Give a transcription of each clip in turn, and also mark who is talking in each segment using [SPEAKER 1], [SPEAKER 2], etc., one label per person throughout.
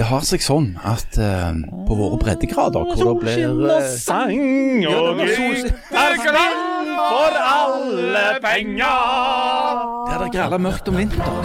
[SPEAKER 1] Det har seg sånn at uh, på våre breddegrader, hvor det blir eh,
[SPEAKER 2] sang og spill for alle penger.
[SPEAKER 1] Der det græla mørkt om vinteren.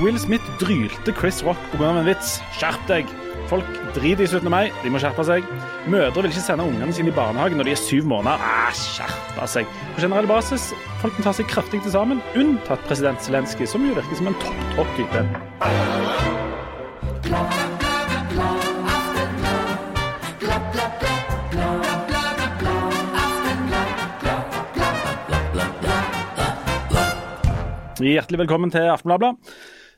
[SPEAKER 2] Will Smith drylte Chris Rock på grunn av en vits. Skjerp deg! Folk driter i 17. mai, de må skjerpe seg. Mødre vil ikke sende ungene sine i barnehagen når de er syv måneder. Ah, skjerpe seg. På generell basis, folk tar ta seg kraftig til sammen, unntatt president Zelenskyj, som jo virker som en topp, topp type. Hjertelig velkommen til Aftenbladet.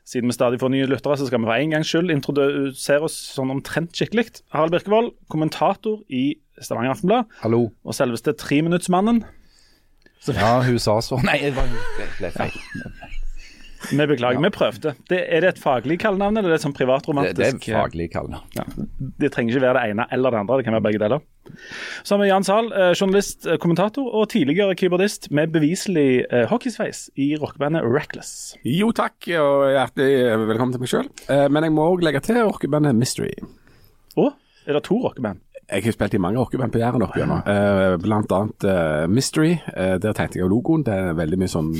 [SPEAKER 2] Siden vi stadig får nye lyttere, så skal vi for en gangs skyld introdusere oss sånn omtrent skikkelig. Harald Birkevold, kommentator i Stavanger Aftenblad,
[SPEAKER 1] Hallo.
[SPEAKER 2] og selveste treminuttsmannen.
[SPEAKER 1] Ja, hun sa så. Nei, det ble feil.
[SPEAKER 2] Vi beklager, vi prøvde. Det, er det et faglig kallenavn, eller er det et privatromantisk?
[SPEAKER 1] Det, det er et faglig kallenavn.
[SPEAKER 2] Ja, det trenger ikke være det ene eller det andre, det kan være begge deler. Så har vi Jan Zahl, eh, journalist, eh, kommentator og tidligere keyboardist med beviselig eh, hockeysveis i rockebandet Reckless.
[SPEAKER 3] Jo takk, og hjertelig velkommen til meg sjøl. Men jeg må òg legge til rockebandet Mystery.
[SPEAKER 2] Å, er det to rockeband?
[SPEAKER 3] Jeg har spilt i mange rockeband på Jæren opp igjennom. Eh, Blant annet eh, Mystery. Eh, Der tegnte jeg av logoen. Det er veldig mye sånn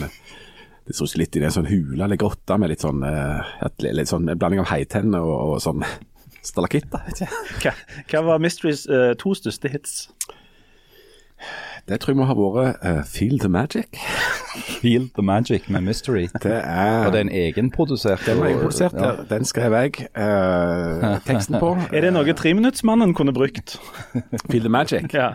[SPEAKER 3] Det så ut litt i det sånn hule eller grotte med litt sånn, eh, et, litt sånn en blanding av heitenne og, og sånn stalakitter.
[SPEAKER 2] Hva, hva var Mysteries uh, to største hits?
[SPEAKER 3] Det tror jeg må ha vært uh, Feel the Magic.
[SPEAKER 1] Feel the magic med Mystery.
[SPEAKER 3] Det er
[SPEAKER 1] Og det er en egenprodusert
[SPEAKER 3] Den egen jeg
[SPEAKER 1] ja.
[SPEAKER 3] ja. den skrev jeg uh, teksten på.
[SPEAKER 2] Er det noe treminuttsmannen kunne brukt?
[SPEAKER 3] Feel the Magic.
[SPEAKER 2] Ja.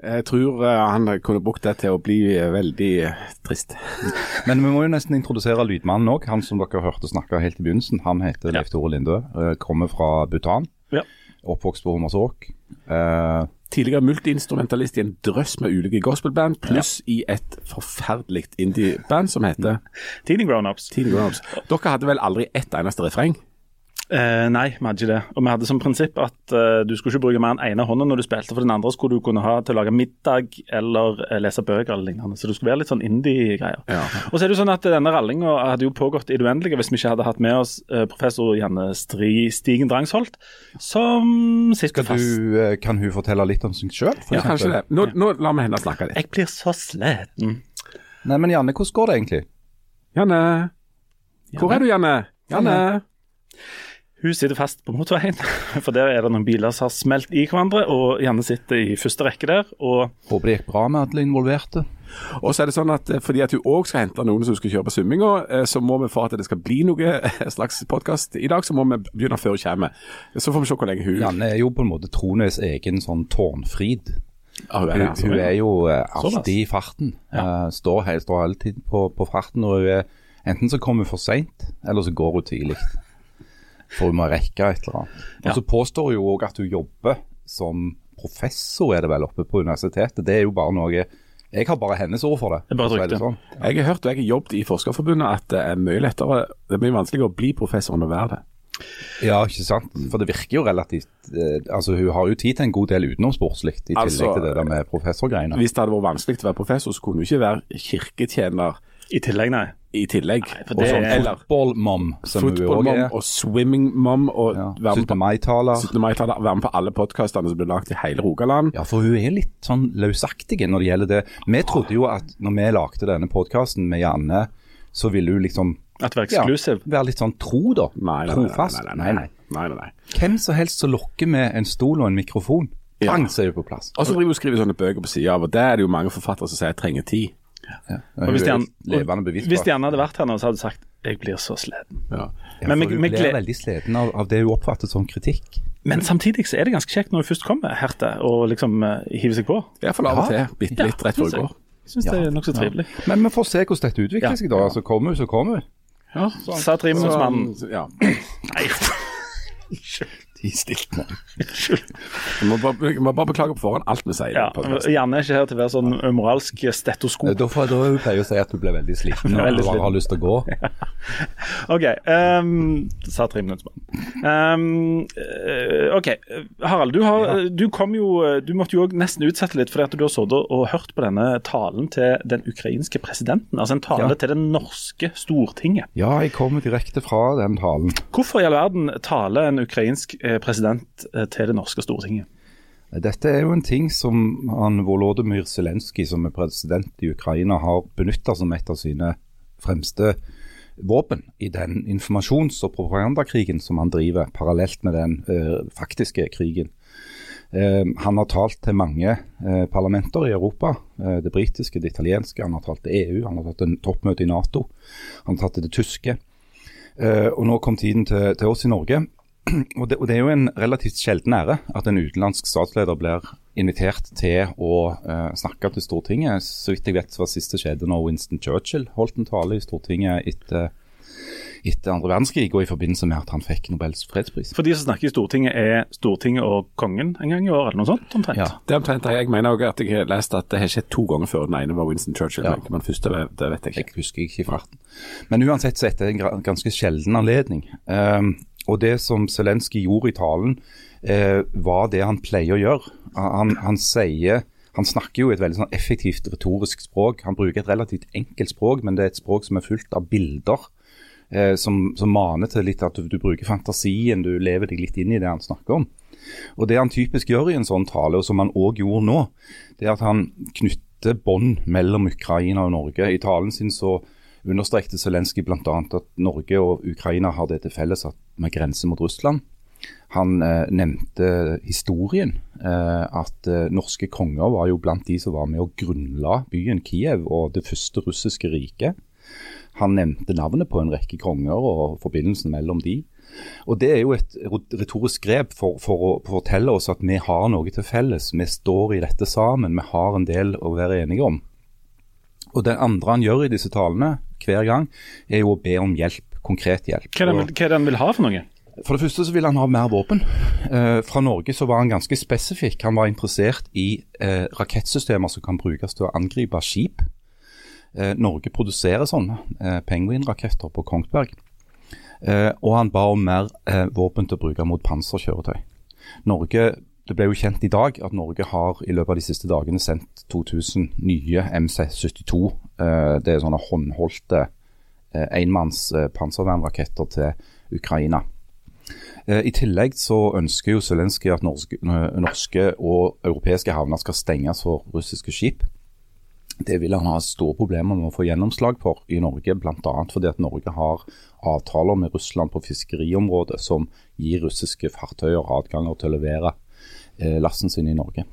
[SPEAKER 3] Jeg tror eh, han kunne brukt det til å bli eh, veldig eh, trist.
[SPEAKER 1] Men vi må jo nesten introdusere lydmannen òg. Han som dere hørte snakke helt i begynnelsen. Han heter Leif Tore Lindø. Kommer fra Bhutan.
[SPEAKER 2] Ja.
[SPEAKER 1] Oppvokst på Hommersåk. Eh,
[SPEAKER 3] Tidligere multiinstrumentalist i en drøss med ulike gospelband, pluss i et forferdelig indie-band som heter
[SPEAKER 2] Teeny Grownups.
[SPEAKER 3] Grown-Ups. Dere hadde vel aldri ett eneste refreng?
[SPEAKER 2] Eh, nei, vi hadde ikke det. Og vi hadde som prinsipp at eh, du skulle ikke bruke mer enn ene hånda når du spilte, for den andre skulle du kunne ha til å lage middag eller eh, lese bøker eller lignende. Så du skulle være litt sånn indie-greier.
[SPEAKER 3] Ja.
[SPEAKER 2] Og så er det jo sånn at denne rallinga hadde jo pågått i det uendelige hvis vi ikke hadde hatt med oss eh, professor Janne Stri Stigen Drangsholt, som sitter
[SPEAKER 1] skal
[SPEAKER 2] fast.
[SPEAKER 1] du, eh, kan hun fortelle litt om seg sjøl?
[SPEAKER 3] Ja, kanskje det. Nå, nå lar vi henne snakke litt.
[SPEAKER 2] Jeg blir så sliten.
[SPEAKER 1] Nei, men Janne, hvordan går det egentlig?
[SPEAKER 3] Janne. Hvor er du, Janne? Janne.
[SPEAKER 2] Hun sitter fast på motorveien, for der er det noen biler som har smelt i hverandre. Og Janne sitter i første rekke der. Og
[SPEAKER 1] Håper det gikk bra med alle involverte.
[SPEAKER 3] Og så er det sånn at eh, fordi at hun òg skal hente noen som skal kjøre på svømminga, eh, så må vi for at det skal bli noe eh, slags podkast i dag, så må vi begynne før hun kommer. Så får vi se hvor lenge hun
[SPEAKER 1] Janne er jo på en måte Trones egen sånn tårnfrid.
[SPEAKER 3] Ah, hun er
[SPEAKER 1] Hun,
[SPEAKER 3] altså.
[SPEAKER 1] hun er jo alltid i farten. Eh, står, he- står alltid på, på farten. og hun er, Enten så kommer hun for seint, eller så går hun tidlig. For hun må rekke et eller annet. Og så påstår hun jo òg at hun jobber som professor, er det vel, oppe på universitetet. Det er jo bare noe Jeg har bare hennes ord for det.
[SPEAKER 2] Det er rykte.
[SPEAKER 1] sånn.
[SPEAKER 3] Jeg har hørt og jeg har jobbet i Forskerforbundet at det er mye lettere Det er mye vanskeligere å bli professor enn å være det.
[SPEAKER 1] Ja, ikke sant. For det virker jo relativt eh, Altså, hun har jo tid til en god del utenomsportslig, i tillegg
[SPEAKER 3] Altså,
[SPEAKER 1] til det der med professorgreiene.
[SPEAKER 3] Hvis det hadde vært vanskelig å være professor, så kunne hun ikke være kirketjener
[SPEAKER 2] i tillegg, nei.
[SPEAKER 3] I tillegg.
[SPEAKER 2] for
[SPEAKER 3] Og
[SPEAKER 2] det
[SPEAKER 3] sånn,
[SPEAKER 2] er-
[SPEAKER 3] eller
[SPEAKER 1] Football-mom, som
[SPEAKER 3] football-mom
[SPEAKER 1] er.
[SPEAKER 3] og swimming-mom og
[SPEAKER 1] Ja.
[SPEAKER 3] være med på
[SPEAKER 1] mai-taler.
[SPEAKER 3] være med på alle podkastene som blir lagd i hele Rogaland.
[SPEAKER 1] Ja, for hun er litt sånn løsaktig når det gjelder det. Vi trodde jo at når vi lagde denne podkasten med Janne, så ville hun liksom
[SPEAKER 2] At være eksklusiv?
[SPEAKER 1] ja, være litt sånn tro, da.
[SPEAKER 3] Nei, nei, nei,
[SPEAKER 1] Trofast.
[SPEAKER 3] nei, nei, nei, nei, nei, nei.
[SPEAKER 1] Hvem som helst som lokker med en stol og en mikrofon,
[SPEAKER 3] Ja.
[SPEAKER 1] bang, så er hun på plass.
[SPEAKER 3] Og så driver hun og skriver sånne bøker på sida av, og det er det jo mange forfattere som sier jeg trenger tid.
[SPEAKER 1] Hun
[SPEAKER 2] hvis
[SPEAKER 1] de,
[SPEAKER 2] Jan-
[SPEAKER 1] et
[SPEAKER 2] Hvis
[SPEAKER 1] på
[SPEAKER 2] hadde vært her nå, så hadde hun sagt jeg blir så sliten.
[SPEAKER 3] Ja.
[SPEAKER 1] Ja,
[SPEAKER 2] Men
[SPEAKER 1] for
[SPEAKER 2] vi- vi
[SPEAKER 1] blir veldig sliten av, av det hun oppfatter som kritikk.
[SPEAKER 2] Men samtidig så er det ganske kjekt når hun først kommer her til og liksom uh, hiver seg på.
[SPEAKER 3] Iallfall av og til. Bitte litt rett før hun går.
[SPEAKER 2] Jeg syns det er nokså trivelig.
[SPEAKER 1] Men vi får se hvordan dette utvikler
[SPEAKER 2] Ja.
[SPEAKER 1] seg, da. Altså, kommer hun, så kommer hun.
[SPEAKER 2] Ja, Sa treminuttsmannen.
[SPEAKER 3] Så, ja.
[SPEAKER 2] Nei,
[SPEAKER 1] De stilte meg.
[SPEAKER 3] Jeg må bare, må bare beklage på forhånd alt vi sier.
[SPEAKER 2] ja, er ikke her til å være sånn moralsk stetoskop.
[SPEAKER 1] Da får da hun å si at hun blir veldig sliten og
[SPEAKER 2] Veldig sliten.
[SPEAKER 1] har lyst til å gå.
[SPEAKER 2] OK. Um, sa tre minutter um, OK. Harald, du, har, du, kom jo, du måtte jo nesten utsette litt fordi at du har sittet og hørt på denne talen til den ukrainske presidenten. Altså en tale
[SPEAKER 1] Ja.
[SPEAKER 2] til det norske Stortinget.
[SPEAKER 1] Ja, jeg kommer direkte fra den talen.
[SPEAKER 2] Hvorfor i all verden taler en ukrainsk eh, president eh, til det norske Stortinget?
[SPEAKER 1] Dette er jo en ting som han Volodymyr Zelenskyj, som er president i Ukraina, har benytta som et av sine fremste våpen i den informasjons- og propagandakrigen som han driver, parallelt med den eh, faktiske krigen. Eh, han har talt til mange eh, parlamenter i Europa. eh, det britiske, det italienske, han har talt til EU, han har tatt en toppmøte i Nato. Han har tatt til det tyske. Eh, og nå kom tiden til, til oss i Norge. Og det, og det er jo en relativt sjelden ære at en utenlandsk statsleder blir invitert til å uh, snakke til Stortinget. Så vidt jeg vet var siste skjedde når Winston Churchill holdt en tale i Stortinget etter, etter andre verdenskrig, og i forbindelse med at han fikk Nobels fredspris.
[SPEAKER 2] For de som snakker i Stortinget, er Stortinget og kongen en gang i år, eller noe sånt? omtrent?
[SPEAKER 1] Ja.
[SPEAKER 3] Det er omtrent. Jeg mener også at jeg har lest at det har skjedd to ganger før. Den ene var Winston Churchill,
[SPEAKER 1] Ja.
[SPEAKER 3] men første det, vet jeg ikke.
[SPEAKER 1] Jeg husker ikke i farten. Men uansett så er dette en ganske sjelden anledning. Ehm, og det som Zelenskyj gjorde i talen, eh, var det han pleier å gjøre. Han, han sier han snakker jo et veldig sånn effektivt retorisk språk. Han bruker et relativt enkelt språk, men det er et språk som er fullt av bilder. Eh, som, som maner til litt at du, du bruker fantasien, du lever deg litt inn i det han snakker om. Og Det han typisk gjør i en sånn tale, og som han òg gjorde nå, det er at han knytter bånd mellom Ukraina og Norge. I talen sin så understrekte Zelenskyj bl.a. at Norge og Ukraina har det til felles at vi grense mot Russland. Han eh, nevnte historien, eh, at eh, norske konger var jo blant de som var med å grunnla byen Kiev og det første russiske riket. Han nevnte navnet på en rekke konger og forbindelsen mellom de. Og Det er jo et retorisk grep for, for å fortelle oss at vi har noe til felles. Vi står i dette sammen, vi har en del å være enige om. Og Det andre han gjør i disse talene hver gang, er jo å be om hjelp, konkret hjelp.
[SPEAKER 2] Hva er det hva er det han vil ha for noe?
[SPEAKER 1] for det første så vil han ha mer våpen. Eh, fra Norge så var han ganske spesifikk. Han var interessert i eh, rakettsystemer som kan brukes til å angripe skip. Eh, Norge produserer sånne eh, penguinraketter på Kongsberg. Eh, og han ba om mer eh, våpen til å bruke mot panserkjøretøy. Norge, Det ble jo kjent i dag at Norge har i løpet av de siste dagene sendt 2000 nye MC-72. Eh, det er sånne håndholdte enmanns eh, panservernraketter til Ukraina. Eh, I tillegg så ønsker jo Zelenskyj at norske, norske og europeiske havner skal stenges for russiske skip. Det vil han ha store problemer med å få gjennomslag for i Norge, bl.a. fordi at Norge har avtaler med Russland på fiskeriområdet som gir russiske fartøyer adganger til å levere eh, lasten sin i Norge.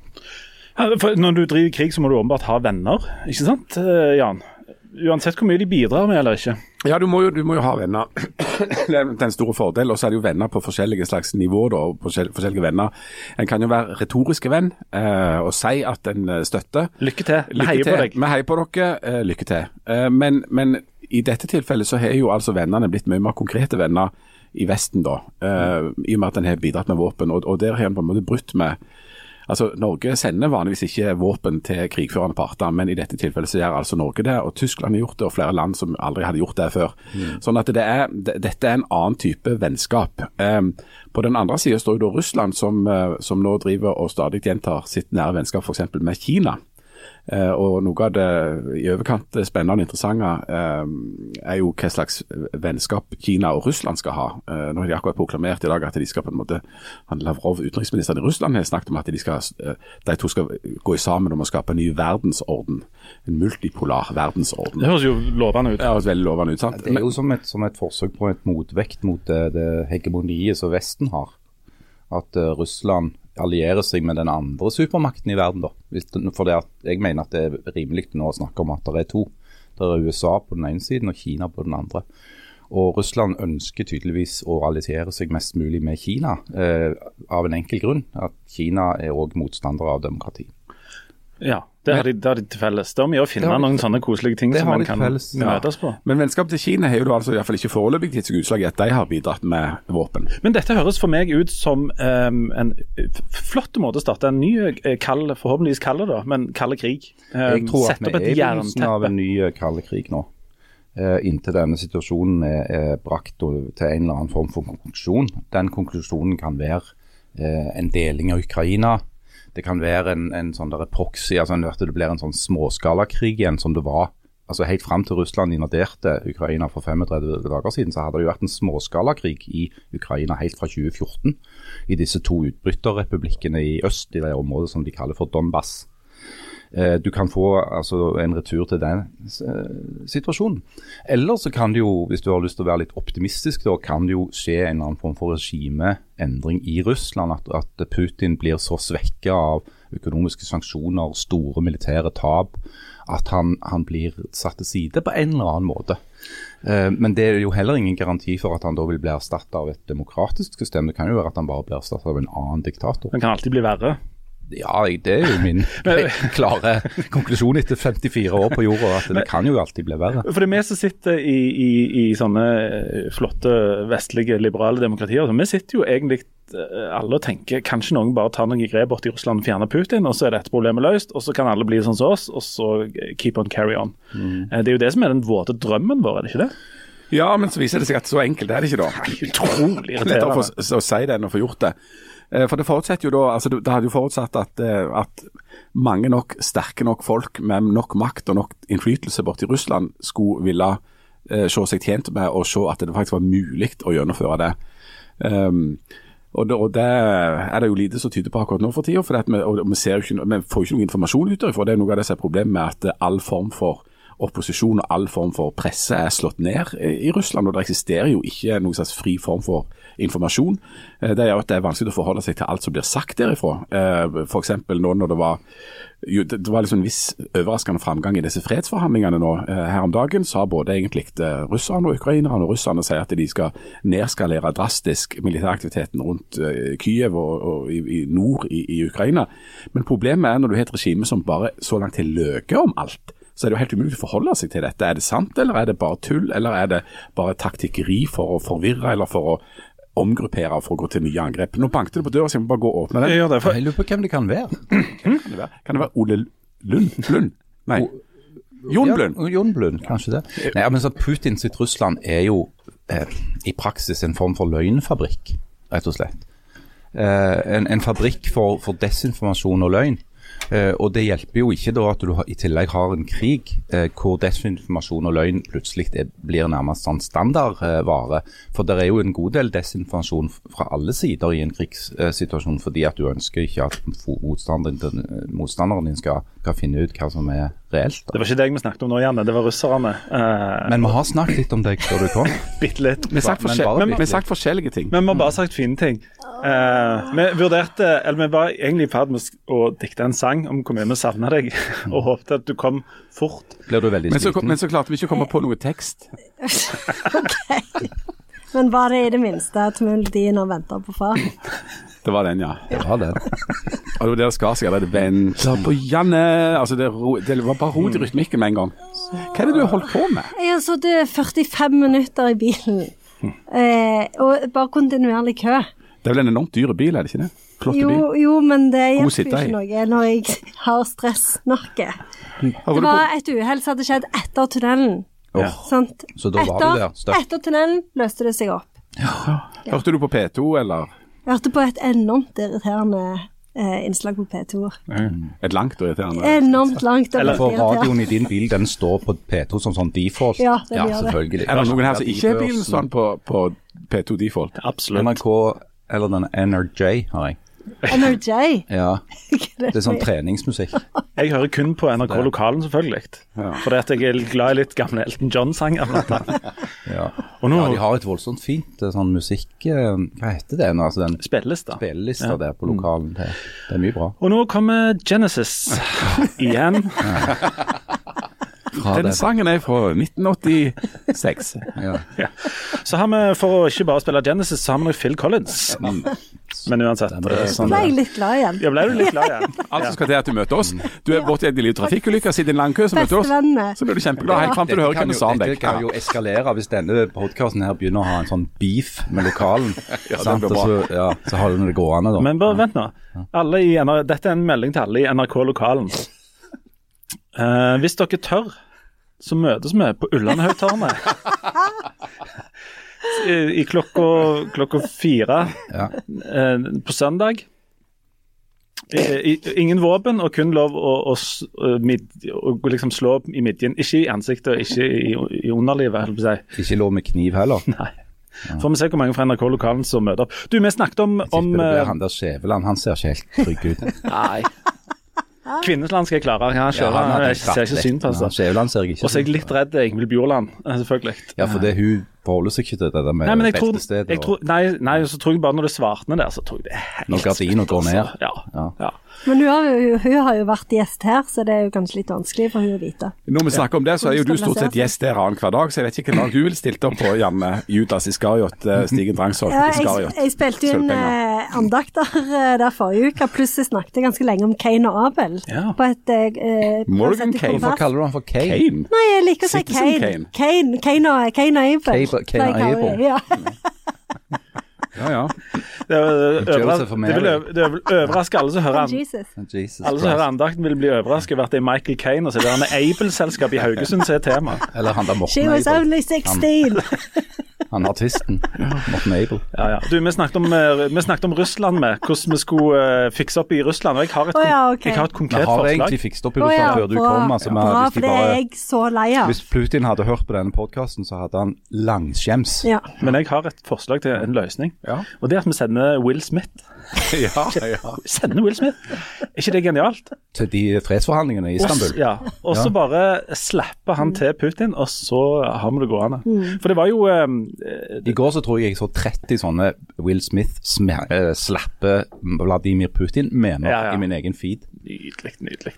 [SPEAKER 2] For Når du driver krig, så må du åpenbart ha venner, ikke sant eh, Jan? Uansett hvor mye de bidrar med eller ikke.
[SPEAKER 3] Ja, du må jo, du må jo ha venner. det er den store fordelen. Og så er det jo venner på forskjellige slags nivå. da, forskjellige venner. En kan jo være retoriske venn eh, og si at en eh, støtter.
[SPEAKER 2] Lykke til. Vi heier på deg.
[SPEAKER 3] Vi heier på dere. Eh, lykke til. Eh, men, men i dette tilfellet så har jo altså vennene blitt mye mer konkrete venner i Vesten, da. Eh, I og med at en har bidratt med våpen. Og, og der har en på en måte brutt med Altså, Norge sender vanligvis ikke våpen til krigførende parter, men i dette tilfellet så gjør altså Norge det, og Tyskland har gjort det, og flere land som aldri hadde gjort det før. Sånn at det er, Dette er en annen type vennskap. Um, på den andre sida står jo da Russland, som, eh, som nå driver og stadig gjentar sitt nære vennskap f.eks. med Kina. Eh, og Noe av det i overkant spennende og interessante eh, er jo hva slags vennskap Kina og Russland skal ha. Eh, nå har de akkurat proklamert i dag at de skal på en måte han Lavrov, utenriksministeren i Russland, har snakket om at de, skal, de to skal gå sammen om å skape en ny verdensorden. En multipolar verdensorden.
[SPEAKER 2] Det høres jo lovende ut.
[SPEAKER 3] Det høres veldig lovende ut. sant?
[SPEAKER 1] Det er jo som et, som et forsøk på et motvekt mot det, det hegemoniet som Vesten har. At Russland allierer seg med den andre supermakten i verden. da. For Jeg mener at det er rimelig nå å snakke om at det er to. Det er USA på den ene siden og Kina på den andre. Og Russland ønsker tydeligvis å alliere seg mest mulig med Kina, eh, av en enkel grunn. At Kina er òg motstander av demokrati.
[SPEAKER 2] Ja, det har de, det har de til felles. Det må vi finne noen
[SPEAKER 1] til-
[SPEAKER 2] sånne koselige ting som man kan
[SPEAKER 1] felles.
[SPEAKER 2] Møtes på.
[SPEAKER 3] Men vennskapet til Kina har jo da altså iallfall ikke foreløpig gitt seg utslag i at de har bidratt med våpen.
[SPEAKER 2] Men dette høres for meg ut som um, en flott måte å starte en ny, eh, kald, forhåpentligvis kald, da, men kald krig. Em,
[SPEAKER 1] Jeg tror at vi er i begynnelsen av en ny eh, kald krig nå. eh, inntil denne situasjonen er, er brakt til en eller annen form for konklusjon. Den konklusjonen kan være eh, en deling av Ukraina. Det kan være en, en sånn der proxy, altså at det blir en sånn småskalakrig igjen som det var altså Helt fram til Russland invaderte Ukraina for 35 dager siden, så hadde det jo vært en småskalakrig i Ukraina helt fra 2014. I disse to utbryterrepublikkene i øst, i det området som de kaller for Donbass. Eh, du kan få altså, en retur til den eh, situasjonen. Eller så kan det jo, hvis du har lyst til å være litt optimistisk, da, kan det jo skje en eller annen form for regimeendring i Russland. At, at Putin blir så svekka av økonomiske sanksjoner, store militære tap, at han, han, blir satt til side på en eller annen måte. Eh, men det er jo heller ingen garanti for at han da vil bli erstatta av et demokratisk system. Det kan jo være at han bare blir erstatta av en annen diktator.
[SPEAKER 2] Det kan alltid bli verre.
[SPEAKER 1] Ja, det er jo min klare konklusjon etter 54 år på jorda, at det kan jo alltid bli verre.
[SPEAKER 2] For det er vi som sitter i, i, i sånne eh, flotte vestlige liberale demokratier, så vi sitter jo egentlig eh, alle og tenker kanskje noen bare tar noen grep borti Russland og fjerner Putin, og så er dette problemet løst, og så kan alle bli sånn som oss, og så keep on carry on. Mm. Eh, det er jo det som er den våte drømmen vår, er det ikke det?
[SPEAKER 3] Ja, men så viser det seg at så enkelt er det ikke, da.
[SPEAKER 2] Utrolig irriterende.
[SPEAKER 3] Lettere å si det enn å få gjort det. Eh, for det forutsetter jo da, altså det hadde jo forutsatt at, eh, at, mange nok sterke nok folk med nok makt og nok innflytelse borti Russland skulle ville eh, se seg tjent med å se at det faktisk var mulig å gjennomføre det. Um, og det, og det, er det jo lite som tyder på akkurat nå for tida. For vi, vi, vi får ikke noe informasjon ut derfra. Det er noe av det som er problemet med at all form for opposisjon og all form for presse er slått ned i Russland. Og det eksisterer jo ikke noen slags fri form for informasjon. det det gjør at det er vanskelig å forholde seg til alt som blir sagt derifra. Eh, F.eks. nå når det var jo, det var liksom en viss overraskende framgang i disse fredsforhandlingene nå. Eh, her om dagen sa både egentlig russerne og ukrainerne og russerne sier at de skal nedskalere drastisk militæraktiviteten rundt Kyiv og, og i, i, nord i, i, Ukraina. Men problemet er når du har et regime som bare så langt har løyet om alt så er det jo helt umulig å forholde seg til dette. Er det sant, eller er det bare tull, eller er det bare taktikkeri for å forvirre, eller for å omgruppere for å gå til nye angrep. Nå banket det på døra, så jeg må bare gå og åpne den.
[SPEAKER 1] Jeg, jeg lurer på hvem det kan være.
[SPEAKER 3] Kan det være, kan det være Ole Lund? Lund? Nei. Jon Blund.
[SPEAKER 1] Ja, Jon Blund, kanskje det. Nei, men så Putin sitt Russland er jo eh, i praksis en form for løgnfabrikk, rett og slett. Eh, en, en, fabrikk for, for desinformasjon og løgn. Eh, og Det hjelper jo ikke da at du i tillegg har en krig eh, hvor desinformasjon og løgn plutselig er, blir nærmest sånn standardvare. For det er jo en god del desinformasjon fra alle sider i en krigssituasjon fordi at du ønsker ikke at motstanderen, motstanderen din skal, skal finne ut hva som er reelt.
[SPEAKER 2] Da. Det var ikke deg vi snakket om nå, Janne. Det var russerne.
[SPEAKER 1] Uh, men vi har snakket litt om deg før du kom.
[SPEAKER 2] Bitte litt.
[SPEAKER 3] Vi har sagt, forskjell sagt forskjellige ting.
[SPEAKER 2] Men vi har bare sagt fine ting. Uh, vi vurderte, eller vi var egentlig i ferd med å dikte en sang om hvor mye vi savna deg, og håpte at du kom fort.
[SPEAKER 1] Blir du veldig
[SPEAKER 3] men så, men så klarte vi ikke å komme på noe tekst.
[SPEAKER 4] ok. Men var det i det minste at melodien har venta på far?
[SPEAKER 3] Det var den, ja.
[SPEAKER 1] Det var den.
[SPEAKER 3] Og det var der skar seg. Det venta på Janne Altså, det, det var bare rot i rytmikken med en gang. Hva er det du har holdt på med?
[SPEAKER 4] Jeg har sittet 45 minutter i bilen. Eh, og bare kontinuerlig kø.
[SPEAKER 3] Det er vel en enormt dyr bil, er det ikke det?
[SPEAKER 4] Flotte jo, bil. Jo, men det hjelper jo ikke noe når jeg har stressnakke. Det var et uhell som hadde skjedd etter tunnelen.
[SPEAKER 1] Ja. Så da var etter, du der?
[SPEAKER 4] Etter tunnelen løste det seg opp.
[SPEAKER 3] Ja. Hørte du på P2, eller?
[SPEAKER 4] Jeg hørte på et enormt irriterende eh, innslag på P2.
[SPEAKER 3] Mm. Et langt og irriterende?
[SPEAKER 4] Enormt langt og
[SPEAKER 1] Eller for radioen i din bil, den står på P2 som sånn default?
[SPEAKER 4] Ja, det
[SPEAKER 1] ja,
[SPEAKER 4] gjør
[SPEAKER 1] selvfølgelig.
[SPEAKER 3] det. Er det noen her som ikke er bilen sånn på, på P2 default?
[SPEAKER 2] Absolutt.
[SPEAKER 1] NRK eller den NRJ har jeg.
[SPEAKER 4] NRJ?
[SPEAKER 1] Ja. Det er sånn treningsmusikk.
[SPEAKER 2] Jeg hører kun på NRK Lokalen, selvfølgelig. Ja. Fordi at jeg er glad i litt gamle Elton John-sanger.
[SPEAKER 1] ja. ja, de har et voldsomt fint eh, sånn musikk eh, Hva heter det nå? Altså den
[SPEAKER 2] Spillelista.
[SPEAKER 1] Spillelista ja. der på lokalen. Det, det, er mye bra.
[SPEAKER 2] Og nå kommer Genesis igjen.
[SPEAKER 3] Den sangen er fra 1986.
[SPEAKER 2] ja. ja. Så har vi, for å ikke bare spille Genesis, så har vi Phil Collins. Men uansett.
[SPEAKER 4] Sånn, ble jeg litt glad igjen.
[SPEAKER 2] Ja, ble du litt glad igjen.
[SPEAKER 3] altså skal til at du møter oss. Du er borti en trafikkulykke, sitter i en lang kø, så møter du oss. Så blir du kjempeglad helt fram til du hører hva du sa om deg.
[SPEAKER 1] Dette kan jo eskalere hvis denne podkasten her begynner å ha en sånn beef med lokalen. ja, det blir bra. Så, ja, så holder vi det gående, da.
[SPEAKER 2] Men bare vent nå. Alle i, dette er en melding til alle i NRK Lokalen. Uh, hvis dere tør så møtes vi på Ullandhaugtårnet. I, I klokka, klokka fire
[SPEAKER 1] Ja.
[SPEAKER 2] eh, på søndag. I, i, ingen våpen, og kun lov å, å, å, mid, å liksom slå i midjen. Ikke i ansiktet og ikke i, i underlivet, holdt på å si.
[SPEAKER 1] Ikke lov med kniv heller.
[SPEAKER 2] Nei. Får vi se hvor mange fra NRK Lokalen som møter opp. Du, vi snakket om, om
[SPEAKER 1] det
[SPEAKER 2] eh,
[SPEAKER 1] blir han der Skjæveland. Han ser ikke helt trygg ut.
[SPEAKER 2] Nei. Kvinnesland skal jeg klare. Ja,
[SPEAKER 1] Ja, han
[SPEAKER 2] jeg ser ikke synd på altså.
[SPEAKER 1] Skjæveland ser jeg ikke
[SPEAKER 2] Og så er jeg litt redd Ingvild Bjorland, eh, selvfølgelig.
[SPEAKER 1] Ja, for det hun forholder seg ikke til det med
[SPEAKER 2] Nei, men jeg tror, jeg nei, nei, så tror jeg bare når det svartner der, så tror jeg det er helt
[SPEAKER 1] Når gardina går ned.
[SPEAKER 2] altså. Ja.
[SPEAKER 1] Ja.
[SPEAKER 4] Men hun har, jo, hun har jo vært gjest her, så det er jo kanskje litt vanskelig for hun å vite.
[SPEAKER 3] Når vi snakker om det, så er jo du stort sett gjest der annenhver dag, så jeg vet ikke hva du ville stilt opp på, Janne. Judas Iskariot, eh, Stigen Drangsholt
[SPEAKER 4] Iskariot. jeg, jeg spilte jo inn eh, andakter eh, der forrige uke. jeg snakket ganske lenge om Kane og Abel.
[SPEAKER 2] Ja.
[SPEAKER 4] På et eh, eh, på
[SPEAKER 3] Morgan
[SPEAKER 4] et sett
[SPEAKER 3] Kane.
[SPEAKER 4] hva
[SPEAKER 1] kaller du han for Kane?
[SPEAKER 3] Kane.
[SPEAKER 4] Nei, jeg liker å si
[SPEAKER 3] Kane.
[SPEAKER 4] Kane. Kane, Kane, og, Kane og Abel.
[SPEAKER 1] Kane- Kane og Abel.
[SPEAKER 4] Ja.
[SPEAKER 3] Ja, ja.
[SPEAKER 2] Det, vil
[SPEAKER 1] Mary.
[SPEAKER 2] det vil overraske alle som hører an-
[SPEAKER 4] Jesus.
[SPEAKER 1] Jesus
[SPEAKER 2] alle som hører andakten, vil bli overrasket over at det er Michael Kane og så er det han Able-selskap i Haugesund som er tema.
[SPEAKER 1] Eller han der
[SPEAKER 4] She was
[SPEAKER 1] Abel.
[SPEAKER 4] only 16.
[SPEAKER 1] Han artisten. Morten Abel.
[SPEAKER 2] Ja, ja. Du, vi snakket, om, vi snakket om Russland med hvordan vi skulle fikse opp i Russland. og Jeg har et,
[SPEAKER 4] oh, ja, okay.
[SPEAKER 2] jeg har et
[SPEAKER 1] Vi har
[SPEAKER 2] forslag.
[SPEAKER 1] egentlig fikset opp i Russland
[SPEAKER 4] ja,
[SPEAKER 1] før du
[SPEAKER 4] bra.
[SPEAKER 1] kom. Altså,
[SPEAKER 4] Bra,
[SPEAKER 1] hvis,
[SPEAKER 4] for
[SPEAKER 1] de
[SPEAKER 4] det er
[SPEAKER 1] bare,
[SPEAKER 4] jeg så lei av.
[SPEAKER 1] hvis Putin hadde hørt på denne podkasten, så hadde han langskjems.
[SPEAKER 4] Ja.
[SPEAKER 2] Men jeg har et forslag til en løsning.
[SPEAKER 3] Ja.
[SPEAKER 2] Og det er at vi sender Will Smith.
[SPEAKER 3] ja, ja.
[SPEAKER 2] Sender Will Smith. Er ikke det genialt?
[SPEAKER 1] Til de fredsforhandlingene i Istanbul.
[SPEAKER 2] Og, ja. og så
[SPEAKER 1] Ja.
[SPEAKER 2] bare slapper han til Putin, og så har vi det gående.
[SPEAKER 4] Mm.
[SPEAKER 2] For det var jo eh,
[SPEAKER 1] I går så tror jeg jeg så 30 sånne Will Smith eh, slappe Vladimir Putin-mener
[SPEAKER 2] Ja, ja.
[SPEAKER 1] i min egen feed.
[SPEAKER 2] Nydelig, nydelig.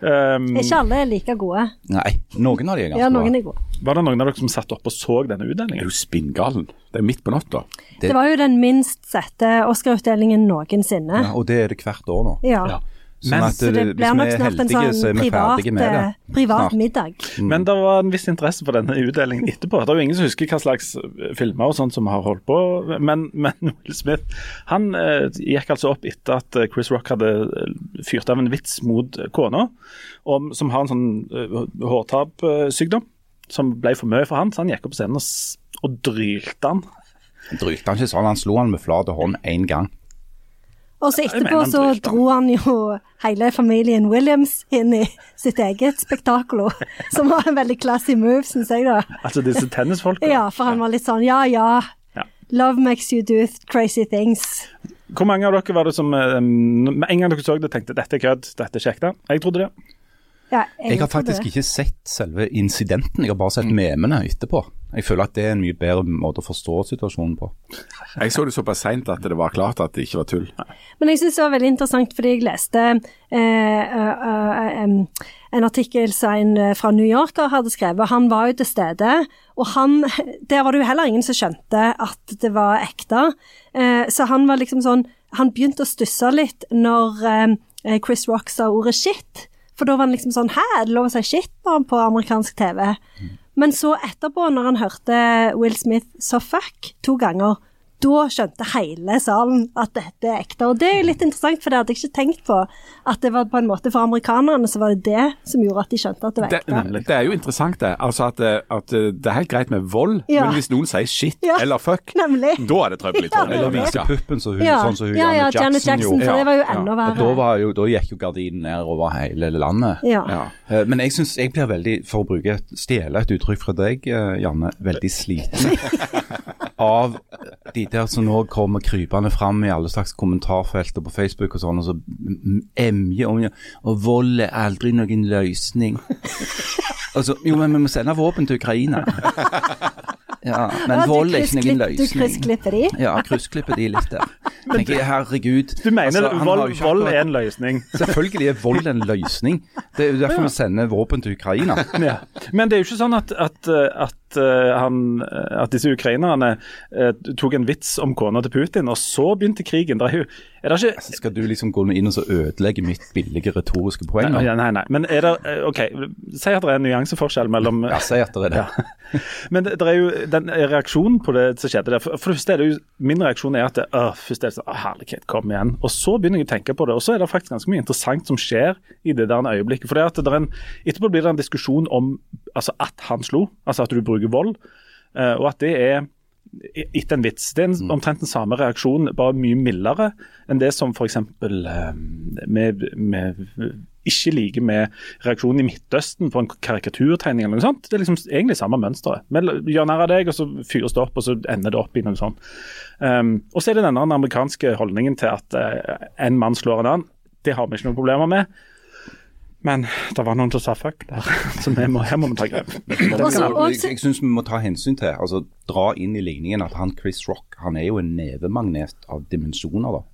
[SPEAKER 2] Um,
[SPEAKER 4] Ikke alle er like gode.
[SPEAKER 1] Nei, noen av de er ganske
[SPEAKER 4] Ja, noen er gode.
[SPEAKER 2] var det noen av dere som satt opp og så denne
[SPEAKER 3] Det er
[SPEAKER 2] du
[SPEAKER 3] jo spinngalen. Det er midt på natta.
[SPEAKER 1] Det-
[SPEAKER 4] Det var jo den minst sette Oscar-utdelingen noensinne.
[SPEAKER 1] Ja, og det er det hvert år nå.
[SPEAKER 4] Ja.
[SPEAKER 2] Ja.
[SPEAKER 1] Sånn
[SPEAKER 2] Men-
[SPEAKER 1] at
[SPEAKER 4] Så det
[SPEAKER 1] eh,
[SPEAKER 4] blir nok snart en
[SPEAKER 1] heldige,
[SPEAKER 4] sånn privat,
[SPEAKER 1] det.
[SPEAKER 4] eh, privat
[SPEAKER 1] middag.
[SPEAKER 4] middag.
[SPEAKER 2] Men det var en viss interesse for denne utdelingen etterpå. Det er jo ingen som husker hva slags eh, filmer og sånt som har holdt på, men, men Will Smith han eh, gikk altså opp etter at Chris Rock hadde fyrt av en vits mot kona, som har en sånn uh, hårtapsykdom som ble for mye for han, så han gikk opp på scenen og, og drylte han.
[SPEAKER 1] Drylte han ikke sånn, han slo han med flat hånd én gang.
[SPEAKER 4] Og så etterpå
[SPEAKER 2] mener
[SPEAKER 4] så dro han jo hele familien Williams inn i sitt eget spektakulo, som var en veldig classy move, syns jeg da.
[SPEAKER 2] Altså disse tennisfolka.
[SPEAKER 4] Ja, for han var litt sånn ja ja,
[SPEAKER 2] Ja.
[SPEAKER 4] love makes you do crazy things.
[SPEAKER 2] Hvor mange av dere var det som eh, Med en gang dere så det, tenkte dette er kødd, dette er kjekt? Jeg trodde det.
[SPEAKER 4] Ja,
[SPEAKER 1] Jeg har faktisk
[SPEAKER 4] det.
[SPEAKER 1] ikke sett selve incidenten, jeg har bare sett memene etterpå. Jeg føler at det er en mye bedre måte å forstå situasjonen på.
[SPEAKER 3] Jeg så det såpass seint at det var klart at det ikke var tull.
[SPEAKER 4] Men jeg syns det var veldig interessant fordi jeg leste eh, eh, eh, en artikkel som en fra New Yorker hadde skrevet. Han var jo til stede, og han Der var det jo heller ingen som skjønte at det var ekte. Eh, så han var liksom sånn Han begynte å stusse litt når eh, Chris Rock sa ordet shit. For da var han liksom sånn Hæ, er det lov å si shit på amerikansk TV? Men så etterpå, når han hørte Will Smith så fuck to ganger, da skjønte hele salen at dette er ekte. Og det er jo litt interessant, for det hadde jeg ikke tenkt på. At det var på en måte for amerikanerne så var det det som gjorde at de skjønte at det var ekte.
[SPEAKER 3] det er jo interessant, det. Altså at, eh, at eh, det er helt greit med vold,
[SPEAKER 4] Ja.
[SPEAKER 3] men hvis noen sier shit
[SPEAKER 4] Ja.
[SPEAKER 3] eller fuck,
[SPEAKER 4] Nemlig.
[SPEAKER 3] da er det trøbbel i tårnet.
[SPEAKER 1] Eller
[SPEAKER 3] Ja.
[SPEAKER 1] vise puppen så hun,
[SPEAKER 4] Ja,
[SPEAKER 1] sånn som hun
[SPEAKER 4] ja, ja,
[SPEAKER 1] Janet
[SPEAKER 4] Janet
[SPEAKER 1] Jackson,
[SPEAKER 4] gjorde. for det var jo enda
[SPEAKER 1] Og da,
[SPEAKER 4] verre.
[SPEAKER 1] var jo, da gikk jo gardinen ned over hele landet.
[SPEAKER 4] Ja.
[SPEAKER 3] Ja.
[SPEAKER 1] Eh, Men jeg synes jeg blir veldig, for å bruke et, stjele et uttrykk fra deg, Janne, veldig sliten av de der som nå kommer krypende fram i alle slags kommentarfelter på Facebook og sånn, og så emjer om Og vold er aldri noen løsning. Altså, jo, men vi må sende våpen til Ukraina. Ja, men
[SPEAKER 4] Ja,
[SPEAKER 1] vold er ikke noen
[SPEAKER 4] løsning. Du kryssklipper de.
[SPEAKER 1] Ja, kryssklipper de litt der. Tenker herregud.
[SPEAKER 2] Du mener
[SPEAKER 1] Altså,
[SPEAKER 2] vold, vold er en løsning?
[SPEAKER 1] Selvfølgelig er vold en løsning. Det er jo derfor vi sender våpen til Ukraina.
[SPEAKER 2] Ja. Men det er jo ikke sånn at, at, at, han, at disse ukrainerne eh, tok en vits om kona til Putin, og så begynte krigen. Der, er det ikke
[SPEAKER 1] Så skal du liksom gå inn og så ødelegge mitt billige retoriske poeng?
[SPEAKER 2] Nei, nei, nei. Men er det eh, OK, si at det er en nyanseforskjell mellom
[SPEAKER 1] Ja, si at det er det.
[SPEAKER 2] Men det, det er jo den reaksjonen på det som skjedde der. For, for det første er det jo, Min reaksjon er at det, øh, først er det sånn, herlighet, kom igjen. Og så begynner jeg å tenke på det. Og så er det faktisk ganske mye interessant som skjer i det der øyeblikket. For det at det er en, Etterpå blir det en diskusjon om altså at han slo, altså at du bruker vold, eh, og at det er etter en vits. Det er en, omtrent den samme reaksjonen, bare mye mildere enn det som f.eks. vi ikke liker med reaksjonen i Midtøsten på en karikaturtegning eller noe sånt. Det er liksom egentlig samme mønsteret. Vi gjør narr av deg, og så fyres det opp, og så ender det opp i noe sånt. Um, og så er det denne amerikanske holdningen til at uh, en mann slår en annen. Det har vi ikke noen problemer med. Men det var noen som sa fuck der, så vi må, her må vi ta grep.
[SPEAKER 1] Jeg, jeg syns vi må ta hensyn til, altså dra inn i ligningen at han Chris Rock han er jo en nevemagnet av dimensjoner. da.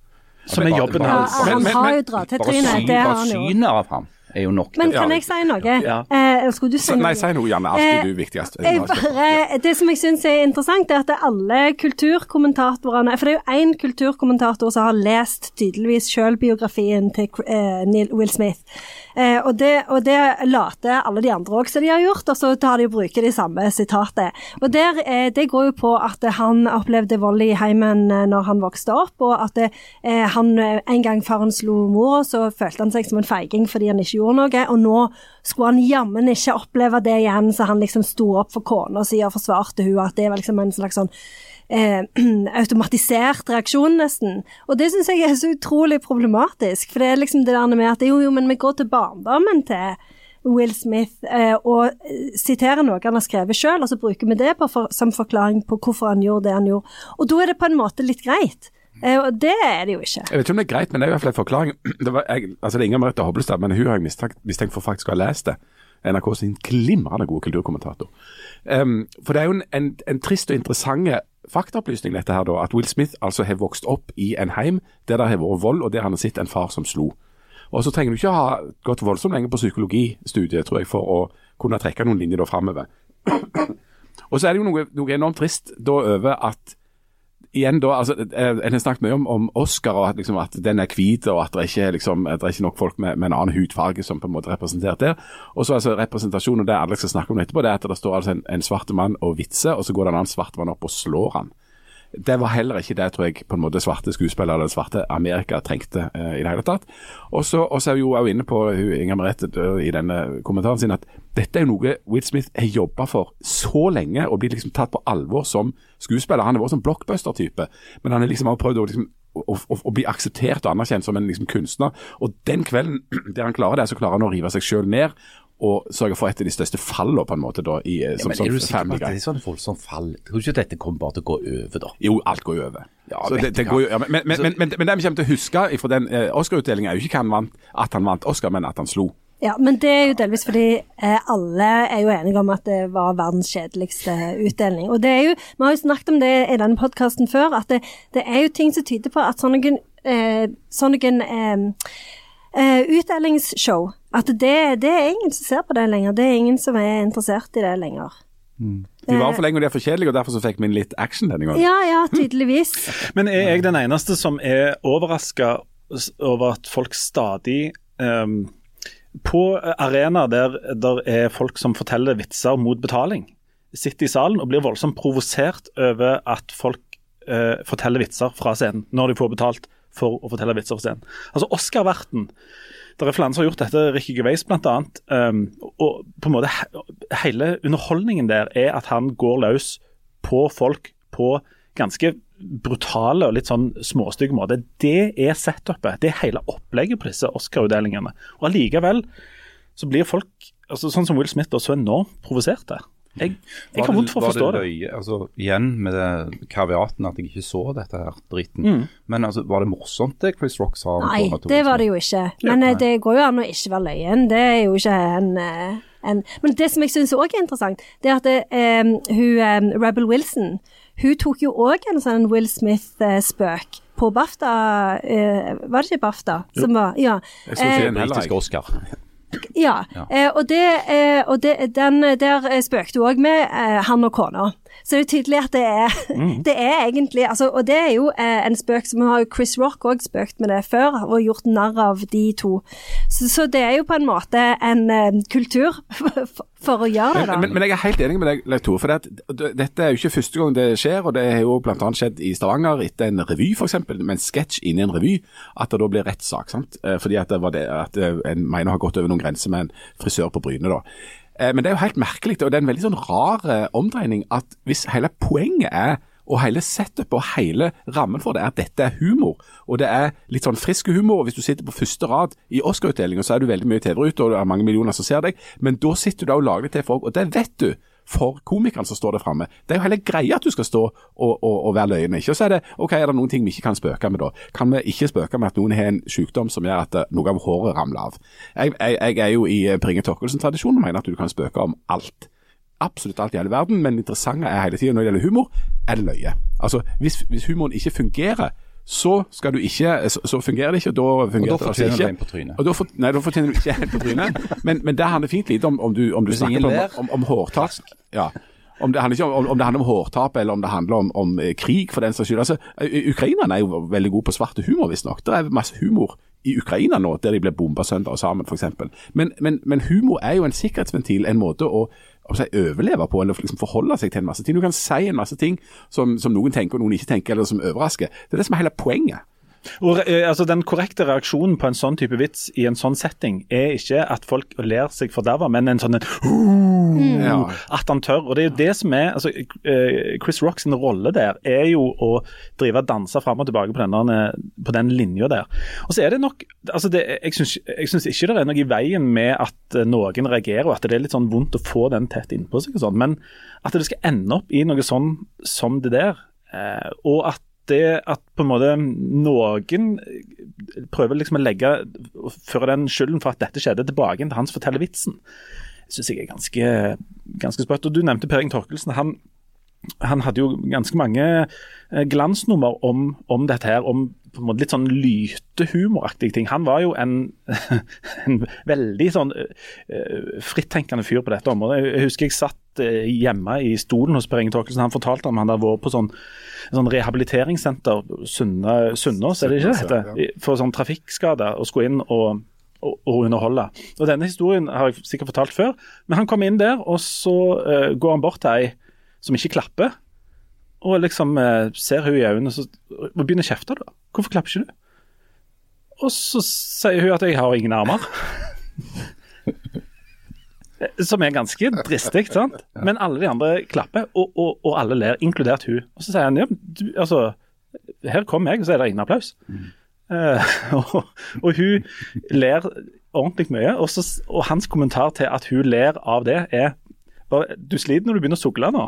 [SPEAKER 2] Som er jobben
[SPEAKER 4] Ja,
[SPEAKER 2] hans.
[SPEAKER 4] han har jo dratt til trynet, det har
[SPEAKER 1] bare
[SPEAKER 4] han jo.
[SPEAKER 1] synet av ham er jo nok.
[SPEAKER 4] Men kan jeg si noe?
[SPEAKER 2] Ja.
[SPEAKER 4] Eh, skulle du si noe?
[SPEAKER 3] nei, si noe, Janne. Alltid du viktigst.
[SPEAKER 4] Jeg bare, det som jeg syns er interessant, er at det er alle kulturkommentatorene For det er jo én kulturkommentator som har lest tydeligvis selvbiografien til eh, Neil Will Smith. Eh, og, det, og det later alle de andre òg som de har gjort, og så tar de og bruker de samme sitatet. Og der, eh, Det går jo på at han opplevde vold i heimen eh, når han vokste opp, og at det, eh, han eh, en gang faren slo mora, så følte han seg som en feiging fordi han ikke gjorde noe, og nå skulle han jammen ikke oppleve det igjen, så han liksom sto opp for kona si og forsvarte hun, at det var liksom en slags sånn eh, automatisert reaksjon, nesten. Og det syns jeg er så utrolig problematisk, for det er liksom det der med at jo, jo, men vi går til barndommen til Will Smith eh, og eh, siterer noe han har skrevet sjøl, og så bruker vi det for, som forklaring på hvorfor han gjorde det han gjorde. Og da er det på en måte litt greit. Eh, og det er det jo ikke.
[SPEAKER 3] Jeg vet ikke om det er greit, men det er i hvert fall en forklaring. Det, var, jeg, altså det er Inger Merete Hobbelstad, men hun har jeg mistenkt, mistenkt for faktisk å ha lest det. NRK sin glimrende gode kulturkommentator. Um, for det er jo en, en, en trist og interessant faktaopplysning dette her da, at Will Smith altså har vokst opp i en heim der det har vært vold, og der han har sett en far som slo. Og så trenger du ikke ha gått voldsomt lenge på psykologistudiet, tror jeg, for å kunne trekke noen linjer da framover. og så er det jo noe, noe enormt trist da over at igjen da, altså, eh, En har snakket mye om, om Oscar og at, liksom, at den er hvit, og at det ikke liksom, det er ikke nok folk med, med en annen hudfarge som på en måte er representert der. Og så altså representasjonen, og det alle skal snakke om etterpå, det er at det står altså en, en svarte mann og vitser, og så går det en annen svart mann opp og slår han. Det var heller ikke det, tror jeg, på en måte svarte skuespillere eller svarte Amerika trengte eh, i det hele tatt. Og så er vi jo inne på Inger Merete i denne kommentaren sin at dette er jo noe Will Smith har jobba for så lenge, og blir liksom tatt på alvor som skuespiller. Han har vært sånn blockbuster-type, men han har liksom også prøvd å liksom å, å, å bli akseptert og anerkjent som en liksom, kunstner. Og den kvelden der han klarer det, så klarer han å rive seg sjøl ned og sørge for et av de største fallene på en måte da, i, som, ja,
[SPEAKER 1] Men er du sikker på at det er sånn voldsomt fall? Tror du ikke dette kommer bare til å gå over, da?
[SPEAKER 3] Jo, alt går over.
[SPEAKER 1] Ja,
[SPEAKER 3] det, det går ja, men, men, men, men, men det vi kommer til å huske fra den eh, Oscar-utdelingen, er jo ikke hva han vant, at han vant Oscar, men at han slo.
[SPEAKER 4] Ja, men det er jo delvis fordi eh, alle er jo enige om at det var verdens kjedeligste utdeling. Og det er jo, vi har jo snakket om det i denne podkasten før, at det, det er jo ting som tyder på at sånne, eh, sånne eh, eh, utdelingsshow At det, det er ingen som ser på det lenger. Det er ingen som er interessert i det lenger.
[SPEAKER 3] De var for lenge og de er for kjedelige, og derfor så fikk vi inn litt action denne gangen.
[SPEAKER 4] Ja, ja, tydeligvis.
[SPEAKER 2] Men er jeg den eneste som er overraska over at folk stadig ehm, På arenaer der det er folk som forteller vitser mot betaling, sitter i salen og blir voldsomt provosert over at folk eh, forteller vitser fra scenen når de får betalt for å fortelle vitser fra scenen. Altså Oscar-verten det er flere som har gjort dette, Ricky Gervais bl.a. Um, og på en måte he hele underholdningen der er at han går løs på folk på ganske brutale og litt sånn småstygge måter. Det er setupet. Det er hele opplegget på disse Oscar-utdelingene. Og allikevel så blir folk, altså sånn som Will Smith, da, så enormt provoserte. Jeg, jeg har vondt for å forstå det.
[SPEAKER 1] løye, altså Igjen med det kaviaten at jeg ikke så dette her dritten.
[SPEAKER 2] Mm.
[SPEAKER 1] Men altså, var det morsomt det Chris Rock sa?
[SPEAKER 4] Nei, det var det jo ikke. Men ja, det går jo an å ikke være løyen. Det er jo ikke en, eh, en Men det som jeg syns òg er interessant, det er at det, um, hun um, Rebel Wilson hun tok jo òg en sånn Will Smith-spøk på BAFTA. eh, var det ikke BAFTA? Som var, ja.
[SPEAKER 3] Jeg
[SPEAKER 4] skulle
[SPEAKER 3] si en
[SPEAKER 1] Britisk. Oscar.
[SPEAKER 4] ja, eh, og, det, eh, og det, den, der eh, spøkte hun òg med eh, han og kona. Så det er tydelig at det er, det er egentlig altså, Og det er jo eh, en spøk som har jo Chris Rock òg spøkt med det før, og gjort narr av de to. Så, så det er jo på en måte en eh, kultur for, for å gjøre det, da.
[SPEAKER 3] Men, men, men jeg er helt enig med deg, Leif Tore. For det, at dette er jo ikke første gang det skjer. og Det har jo bl.a. skjedd i Stavanger etter en revy, f.eks. Med en sketsj inni en revy. At det da blir rettssak. Eh, Fordi at, det var det, at eh, en mener har gått over noen grenser med en frisør på Bryne. da. Eh, men det er jo helt merkelig, og det er en veldig sånn rar eh, omdreining at hvis hele poenget er og hele setupet og hele rammen for det er at dette er humor. Og det er litt sånn frisk humor. Hvis du sitter på første rad i Oscar-utdelinga, så er du veldig mye TV-ute, og det er mange millioner som ser deg. Men da sitter du da og lager det til folk, og det vet du for komikeren som står der framme. Det er jo hele greia at du skal stå og, og, og være løyen. Ikke? Og så er det OK, er det noen ting vi ikke kan spøke med da? Kan vi ikke spøke med at noen har en sykdom som gjør at eh, noe av håret ramler av? Jeg, jeg, jeg er jo i Bringe Torkelsen-tradisjonen og mener at du kan spøke om alt absolutt alt i hele verden, men det interessante er hele tiden når det gjelder humor, er det løye. Altså, hvis, hvis humoren ikke fungerer, så skal du ikke, så, så fungerer det ikke, da fungerer
[SPEAKER 1] Og da
[SPEAKER 3] det
[SPEAKER 1] fortjener du en på trynet.
[SPEAKER 3] Og da for, nei, da fortjener du ikke en på trynet. Men, men det handler fint lite om, om du, om du snakker om, om, om hårtap. Ja. Om det, handler om, om det handler om hårtap eller om det handler om, om eh, krig, for den saks skyld. Altså, Ukrainerne er jo veldig gode på svarte humor, visstnok. Det er masse humor i Ukraina nå, der de blir bomba sønder og sammen, f.eks. Men, men, men humor er jo en sikkerhetsventil, en måte å, å si, overleve på, eller liksom forholde seg til en masse ting. Du kan si en masse ting som, som noen tenker og noen ikke tenker, eller som overrasker. Det er det som er hele poenget.
[SPEAKER 2] Og, eh, altså, Den korrekte reaksjonen på en sånn type vits i en sånn setting er ikke at folk ler seg forderva, men en sånn en,
[SPEAKER 3] Ja.
[SPEAKER 2] At han tør. og det er jo det som er, altså eh, Chris Rock sin rolle der er jo å drive og danse fram og tilbake på, denne, på den linja der. Og så er det nok altså det, Jeg syns ikke det er noe i veien med at eh, noen reagerer, og at det er litt sånn vondt å få den tett innpå seg, og sånn, men at det skal ende opp i noe sånn som det der, og at det at på en måte noen prøver liksom å legge føre den skylden for at dette skjedde, tilbake til han som forteller vitsen, syns jeg er ganske, ganske sprøtt. Og Du nevnte Per Ing Torkelsen. Han, han hadde jo ganske mange eh, glansnummer om, om dette her, om på en måte litt sånn lytehumoraktige ting. Han var jo en, en veldig sånn uh, frittenkende fyr på dette området. Jeg, husker jeg satt eh, hjemme i stolen hos Per Inge Torkelsen. Han fortalte om han hadde vært på sånn, sånn rehabiliteringssenter, Sunnaas, er det ikke det heter? For sånn trafikkskader, og skulle inn og og, og underholde. Og Denne historien har jeg sikkert fortalt før, men han kom inn der, og så uh, går han bort til ei som ikke klapper, og liksom eh, ser hun i øynene og så- og begynner å kjefte. da. Hvorfor klapper ikke du? Og så sier hun at jeg har ingen armer. Som er ganske dristig, sant? Men alle de andre klapper, og, og, og alle ler, inkludert hun. Og så sier han ja, du, altså, her kom jeg, og så er det ingen applaus. Eh, og, og hun ler ordentlig mye, og, så, og hans kommentar til at hun ler av det, er Du sliter når du begynner å sugle nå.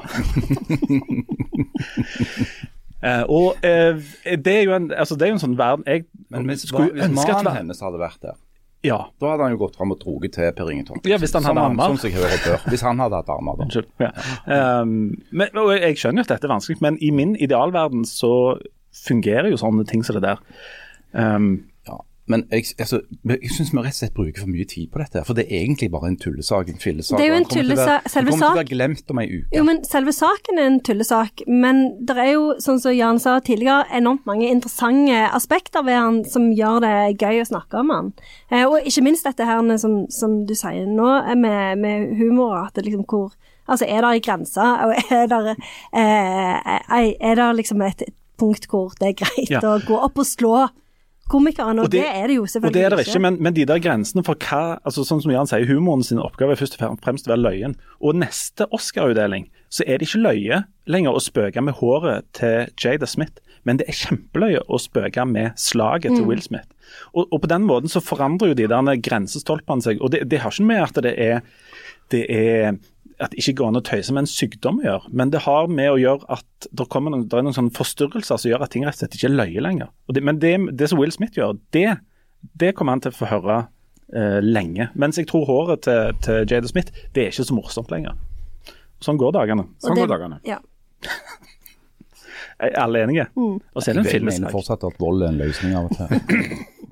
[SPEAKER 2] Uh, og uh, det er jo en, altså, det er jo en sånn verden jeg
[SPEAKER 1] Men hvis,
[SPEAKER 2] skulle
[SPEAKER 1] hvis
[SPEAKER 2] ønske at
[SPEAKER 1] mannen hennes hadde vært der,
[SPEAKER 2] Ja.
[SPEAKER 1] da hadde han jo gått fram og droget til Per Inge.
[SPEAKER 2] Ja, hvis han hadde armer.
[SPEAKER 1] Som. Hvis han hadde hatt armer, da.
[SPEAKER 2] Unnskyld. Ja. Um, men, og jeg skjønner jo at dette er vanskelig, men i min idealverden så fungerer jo sånne ting som det der. Um.
[SPEAKER 1] Men jeg, altså, jeg syns vi rett og slett bruker for mye tid på dette. For det er egentlig bare en tullesak, en fillesak.
[SPEAKER 4] Det er jo en tullesak- selve
[SPEAKER 1] kommer til å være glemt om ei uke.
[SPEAKER 4] Jo, men selve saken er en tullesak, men det er jo, sånn som Jan sa tidligere, enormt mange interessante aspekter ved han som gjør det gøy å snakke om han. Eh, og ikke minst dette her som, som du sier nå, eh, med, med humor, at det liksom hvor Altså, er det ei grense, og er det, eh, er, er det liksom et punkt hvor det er greit
[SPEAKER 2] Ja.
[SPEAKER 4] å gå opp og slå komikeren, og,
[SPEAKER 2] Og det-
[SPEAKER 4] det, er det jo selvfølgelig og
[SPEAKER 2] det er det ikke, men, men de der grensene for hva altså Sånn som Jan sier, humoren sin oppgave er først og fremst å være løyen. Og neste Oscar-utdeling så er det ikke løye lenger å spøke med håret til Jada Smith, men det er kjempeløye å spøke med slaget til Will Smith. Og, og på den måten så forandrer jo de der grensestolpene seg. Og det, det har ikke med at det er, det er at det ikke går an å tøyse med en sykdom å gjøre, men det har med å gjøre at det, noen, det er noen sånne forstyrrelser som gjør at ting rett og slett ikke er løye lenger. Og det, men det, det som Will Smith gjør, det, det kommer han til å få høre eh, lenge. Mens jeg tror håret til, til Jada Smith, det er ikke så morsomt lenger. Sånn går dagene.
[SPEAKER 3] Sånn
[SPEAKER 4] det-
[SPEAKER 3] går dagene.
[SPEAKER 4] Ja.
[SPEAKER 2] Er alle enige? Og så er det en
[SPEAKER 1] Jeg mener fortsatt at vold er en løsning av og til.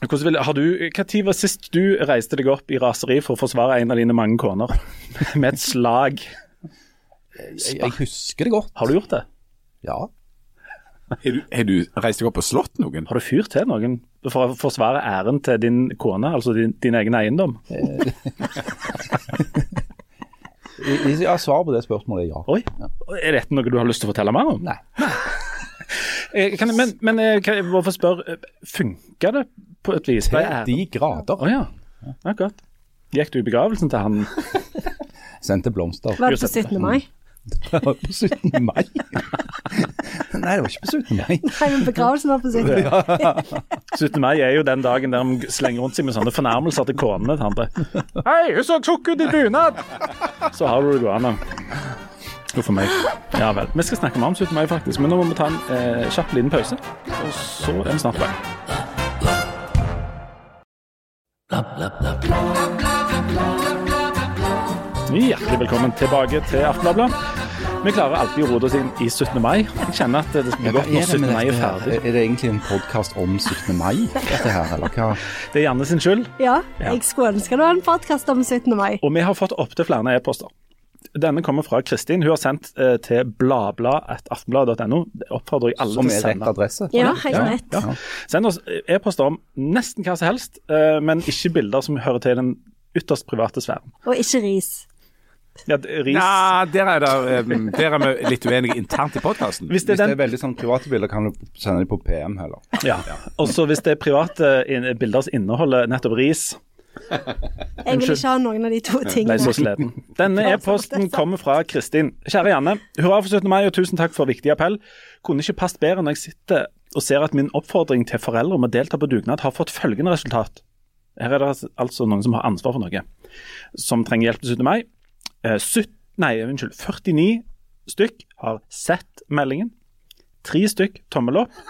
[SPEAKER 2] Hvordan vil, har du, hva tid var sist du reiste deg opp i raseri for å forsvare en av dine mange koner? Med et slag.
[SPEAKER 1] Jeg, jeg husker det godt.
[SPEAKER 2] Har du gjort det?
[SPEAKER 1] Ja.
[SPEAKER 3] Har du, har du reist deg opp og slått noen?
[SPEAKER 2] Har du fyrt til noen for å forsvare æren til din kone, altså din, din egen eiendom?
[SPEAKER 1] Jeg, i- Ja, Svaret på det spørsmålet er ja.
[SPEAKER 2] Oi, Er dette noe du har lyst til å fortelle mer om?
[SPEAKER 1] Nei.
[SPEAKER 2] Eh, Kan, men men eh, kan jeg bare få spørre, eh, funka det på et vis?
[SPEAKER 1] Til de grader.
[SPEAKER 2] Å ja. Akkurat. Gikk du i begravelsen til han
[SPEAKER 1] Sendte blomster.
[SPEAKER 4] Var det på 17. mai?
[SPEAKER 1] Det var på 17. mai? Nei, det var ikke på 17. mai.
[SPEAKER 4] Nei, men begravelsen var på 17. mai.
[SPEAKER 2] 17. mai er jo den dagen der de slenger rundt seg med sånne fornærmelser til konene til andre. Hei, hun så tjukk ut i bunad! Så har du det gående. Huff meg. Ja vel. Vi skal snakke mer om 17. mai, faktisk, men nå må vi ta en eh, kjapp liten pause. Og så er vi snart tilbake. Hjertelig velkommen tilbake til Aftenbladet. Vi klarer alltid å rote oss inn i 17. mai. Jeg kjenner at det skal bli godt når 17. mai er ferdig.
[SPEAKER 1] Er det egentlig en podkast om 17. mai, dette her, eller hva?
[SPEAKER 2] Det er Janne sin skyld.
[SPEAKER 4] Ja, jeg skulle ønske det var en podkast om 17. mai.
[SPEAKER 2] Og vi har fått opptil flere e-poster. Denne kommer fra Kristin. Hun har sendt eh, til bladblad.aftenblad.no. Det oppfordrer jeg alle
[SPEAKER 1] Som
[SPEAKER 2] til å
[SPEAKER 1] er rett
[SPEAKER 2] sende.
[SPEAKER 1] adresse?
[SPEAKER 4] Ja, helt
[SPEAKER 2] Ja,
[SPEAKER 4] rett.
[SPEAKER 2] ja. Send oss e-poster om nesten hva som helst, eh, men ikke bilder som hører til den ytterst private sfæren.
[SPEAKER 4] Og ikke ris.
[SPEAKER 2] Ja, ris
[SPEAKER 3] Ja, der er, det, um, der er vi litt uenige internt i podkasten.
[SPEAKER 2] Hvis det
[SPEAKER 1] Hvis
[SPEAKER 2] er
[SPEAKER 1] det er veldig sånn private bilder, kan du sende dem på PM heller.
[SPEAKER 2] ja. Og så hvis det er private in- bilder som inneholder nettopp ris,
[SPEAKER 4] Jeg vil ikke ha noen av de to tingene.
[SPEAKER 2] Denne e-posten kommer fra Kristin. Kjære Janne. Hurra for 17. mai, og tusen takk for viktig appell. Kunne ikke passet bedre når jeg sitter og ser at min oppfordring til foreldre om å delta på dugnad har fått følgende resultat. Her er det altså noen som har ansvar for noe, som trenger hjelp til 17. mai. Eh, 17, nei, unnskyld, 49 stykk har sett meldingen. Tre stykk tommel opp.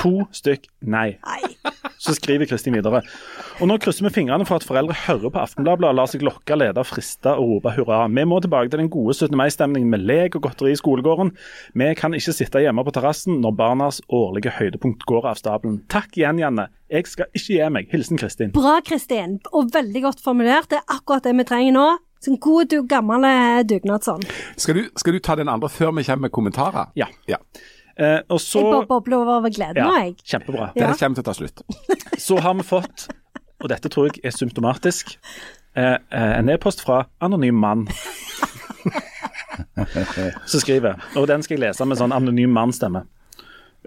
[SPEAKER 2] To stykk nei.
[SPEAKER 4] Nei.
[SPEAKER 2] Så skriver Kristin videre. Og nå krysser vi fingrene for at foreldre hører på Aftenbladet og lar seg lokke, lede, friste og rope hurra. Vi må tilbake til den gode 17. mai-stemningen med lek og godteri i skolegården. Vi kan ikke sitte hjemme på terrassen når barnas årlige høydepunkt går av stabelen. Takk igjen, Janne. Jeg skal ikke gi meg. Hilsen Kristin.
[SPEAKER 4] Bra, Kristin. Og veldig godt formulert. Det er akkurat det vi trenger nå. Sånn god, du, gammel eh, dugnadsånd.
[SPEAKER 3] Skal du, skal du ta den andre før vi kommer med kommentarer?
[SPEAKER 2] Ja.
[SPEAKER 3] ja.
[SPEAKER 2] Eh, og så
[SPEAKER 4] Jeg bare bobler over av glede
[SPEAKER 2] ja,
[SPEAKER 4] nå, jeg.
[SPEAKER 2] Kjempebra.
[SPEAKER 3] Det
[SPEAKER 4] Ja.
[SPEAKER 3] kommer til å ta slutt.
[SPEAKER 2] Så har vi fått, og dette tror jeg er symptomatisk, eh, eh, en e-post fra anonym mann. Som skriver, og den skal jeg lese med sånn anonym mann-stemme.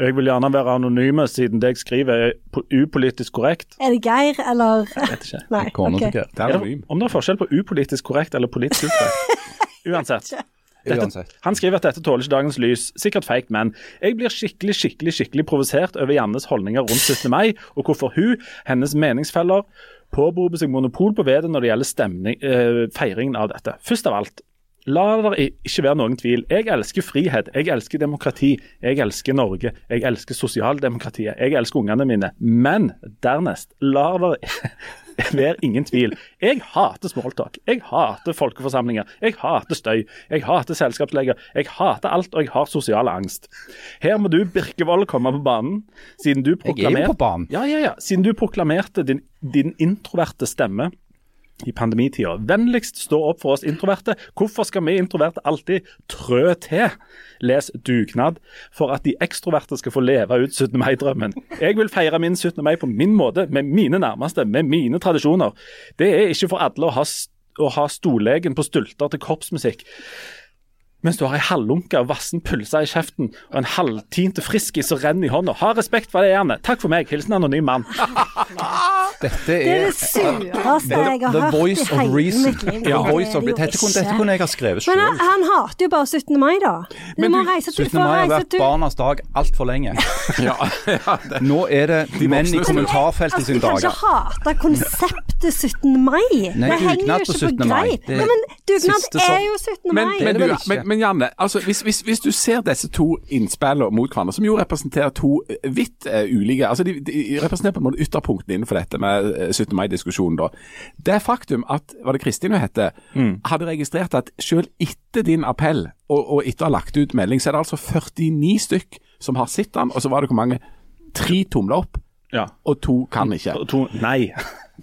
[SPEAKER 2] Jeg vil gjerne være anonyme, siden det jeg skriver er upolitisk korrekt.
[SPEAKER 4] Er det Geir, eller
[SPEAKER 2] Jeg vet ikke.
[SPEAKER 4] Nei.
[SPEAKER 1] Kona
[SPEAKER 4] ok.
[SPEAKER 1] til Geir.
[SPEAKER 3] Det er anonym.
[SPEAKER 2] det, om det er forskjell på upolitisk korrekt eller politisk ukorrekt? Uansett. Dette, han skriver at dette tåler ikke dagens lys. Sikkert feigt, men jeg blir skikkelig skikkelig, skikkelig provosert over Jannes holdninger rundt 17. mai, og hvorfor hun, hennes meningsfeller, påberoper seg monopol på vedet når det gjelder stemning, eh, feiringen av dette. Først av alt, la det ikke være noen tvil. Jeg elsker frihet, jeg elsker demokrati, jeg elsker Norge, jeg elsker sosialdemokratiet, jeg elsker ungene mine. Men dernest, la det være ingen tvil. Jeg hater smalltalk. Jeg hater folkeforsamlinger. Jeg hater støy. Jeg hater selskapsleger. Jeg hater alt, og jeg har sosial angst. Her må du, Birkevold, komme på banen, siden du
[SPEAKER 1] Jeg er jo
[SPEAKER 2] proklamerte
[SPEAKER 1] på banen.
[SPEAKER 2] ja, ja, ja. Siden du proklamerte din, din introverte stemme i pandemitida. Vennligst stå opp for oss introverte. Hvorfor skal vi introverte alltid trø til? Les dugnad for at de ekstroverte skal få leve ut 17. mai-drømmen. Jeg vil feire min 17. mai på min måte, med mine nærmeste, med mine tradisjoner. Det er ikke for alle å ha, å ha stollegen på stulter til korpsmusikk. Mens du har ei halvlunke og vassen pølse i kjeften og en halvtinte friskis som renner i hånda. Ha respekt for det, gjerne. Takk for meg. Hilsen anonym mann.
[SPEAKER 1] Dette
[SPEAKER 4] Det er
[SPEAKER 1] er
[SPEAKER 4] det sureste jeg har
[SPEAKER 1] The
[SPEAKER 4] hørt
[SPEAKER 1] voice
[SPEAKER 4] i
[SPEAKER 1] of
[SPEAKER 4] hele
[SPEAKER 1] reason.
[SPEAKER 4] mitt liv.
[SPEAKER 1] Ja,
[SPEAKER 4] er
[SPEAKER 1] dette, kunne, dette kunne jeg ha skrevet
[SPEAKER 4] Men han, han hater jo bare 17. mai, da. Du
[SPEAKER 3] Men
[SPEAKER 4] må reise til
[SPEAKER 1] 17. mai har vært barnas dag altfor lenge.
[SPEAKER 3] Ja, ja, det.
[SPEAKER 1] Nå er det menn i kommentarfeltet sin dag.
[SPEAKER 4] du kan ikke hate konseptet 17. mai.
[SPEAKER 1] Nei,
[SPEAKER 4] det henger jo ikke
[SPEAKER 1] 17. mai.
[SPEAKER 4] greip.
[SPEAKER 1] Er
[SPEAKER 4] dugnad er jo 17. Mai.
[SPEAKER 3] men, du, men, men Janne, altså, hvis, hvis, hvis du ser disse to innspillene mot hverandre, som jo representerer to eh, vidt uh, ulike altså De, de representerer på en måte ytterpunktene innenfor dette med eh, 17. mai-diskusjonen. da. Det faktum at var det Kristin hun heter, hadde registrert at selv etter din appell, og, og etter å ha lagt ut melding, så er det altså 49 stykk som har sett den, og så var det hvor mange? Tre tomler opp,
[SPEAKER 2] Ja.
[SPEAKER 3] og to kan ikke.
[SPEAKER 2] To, nei.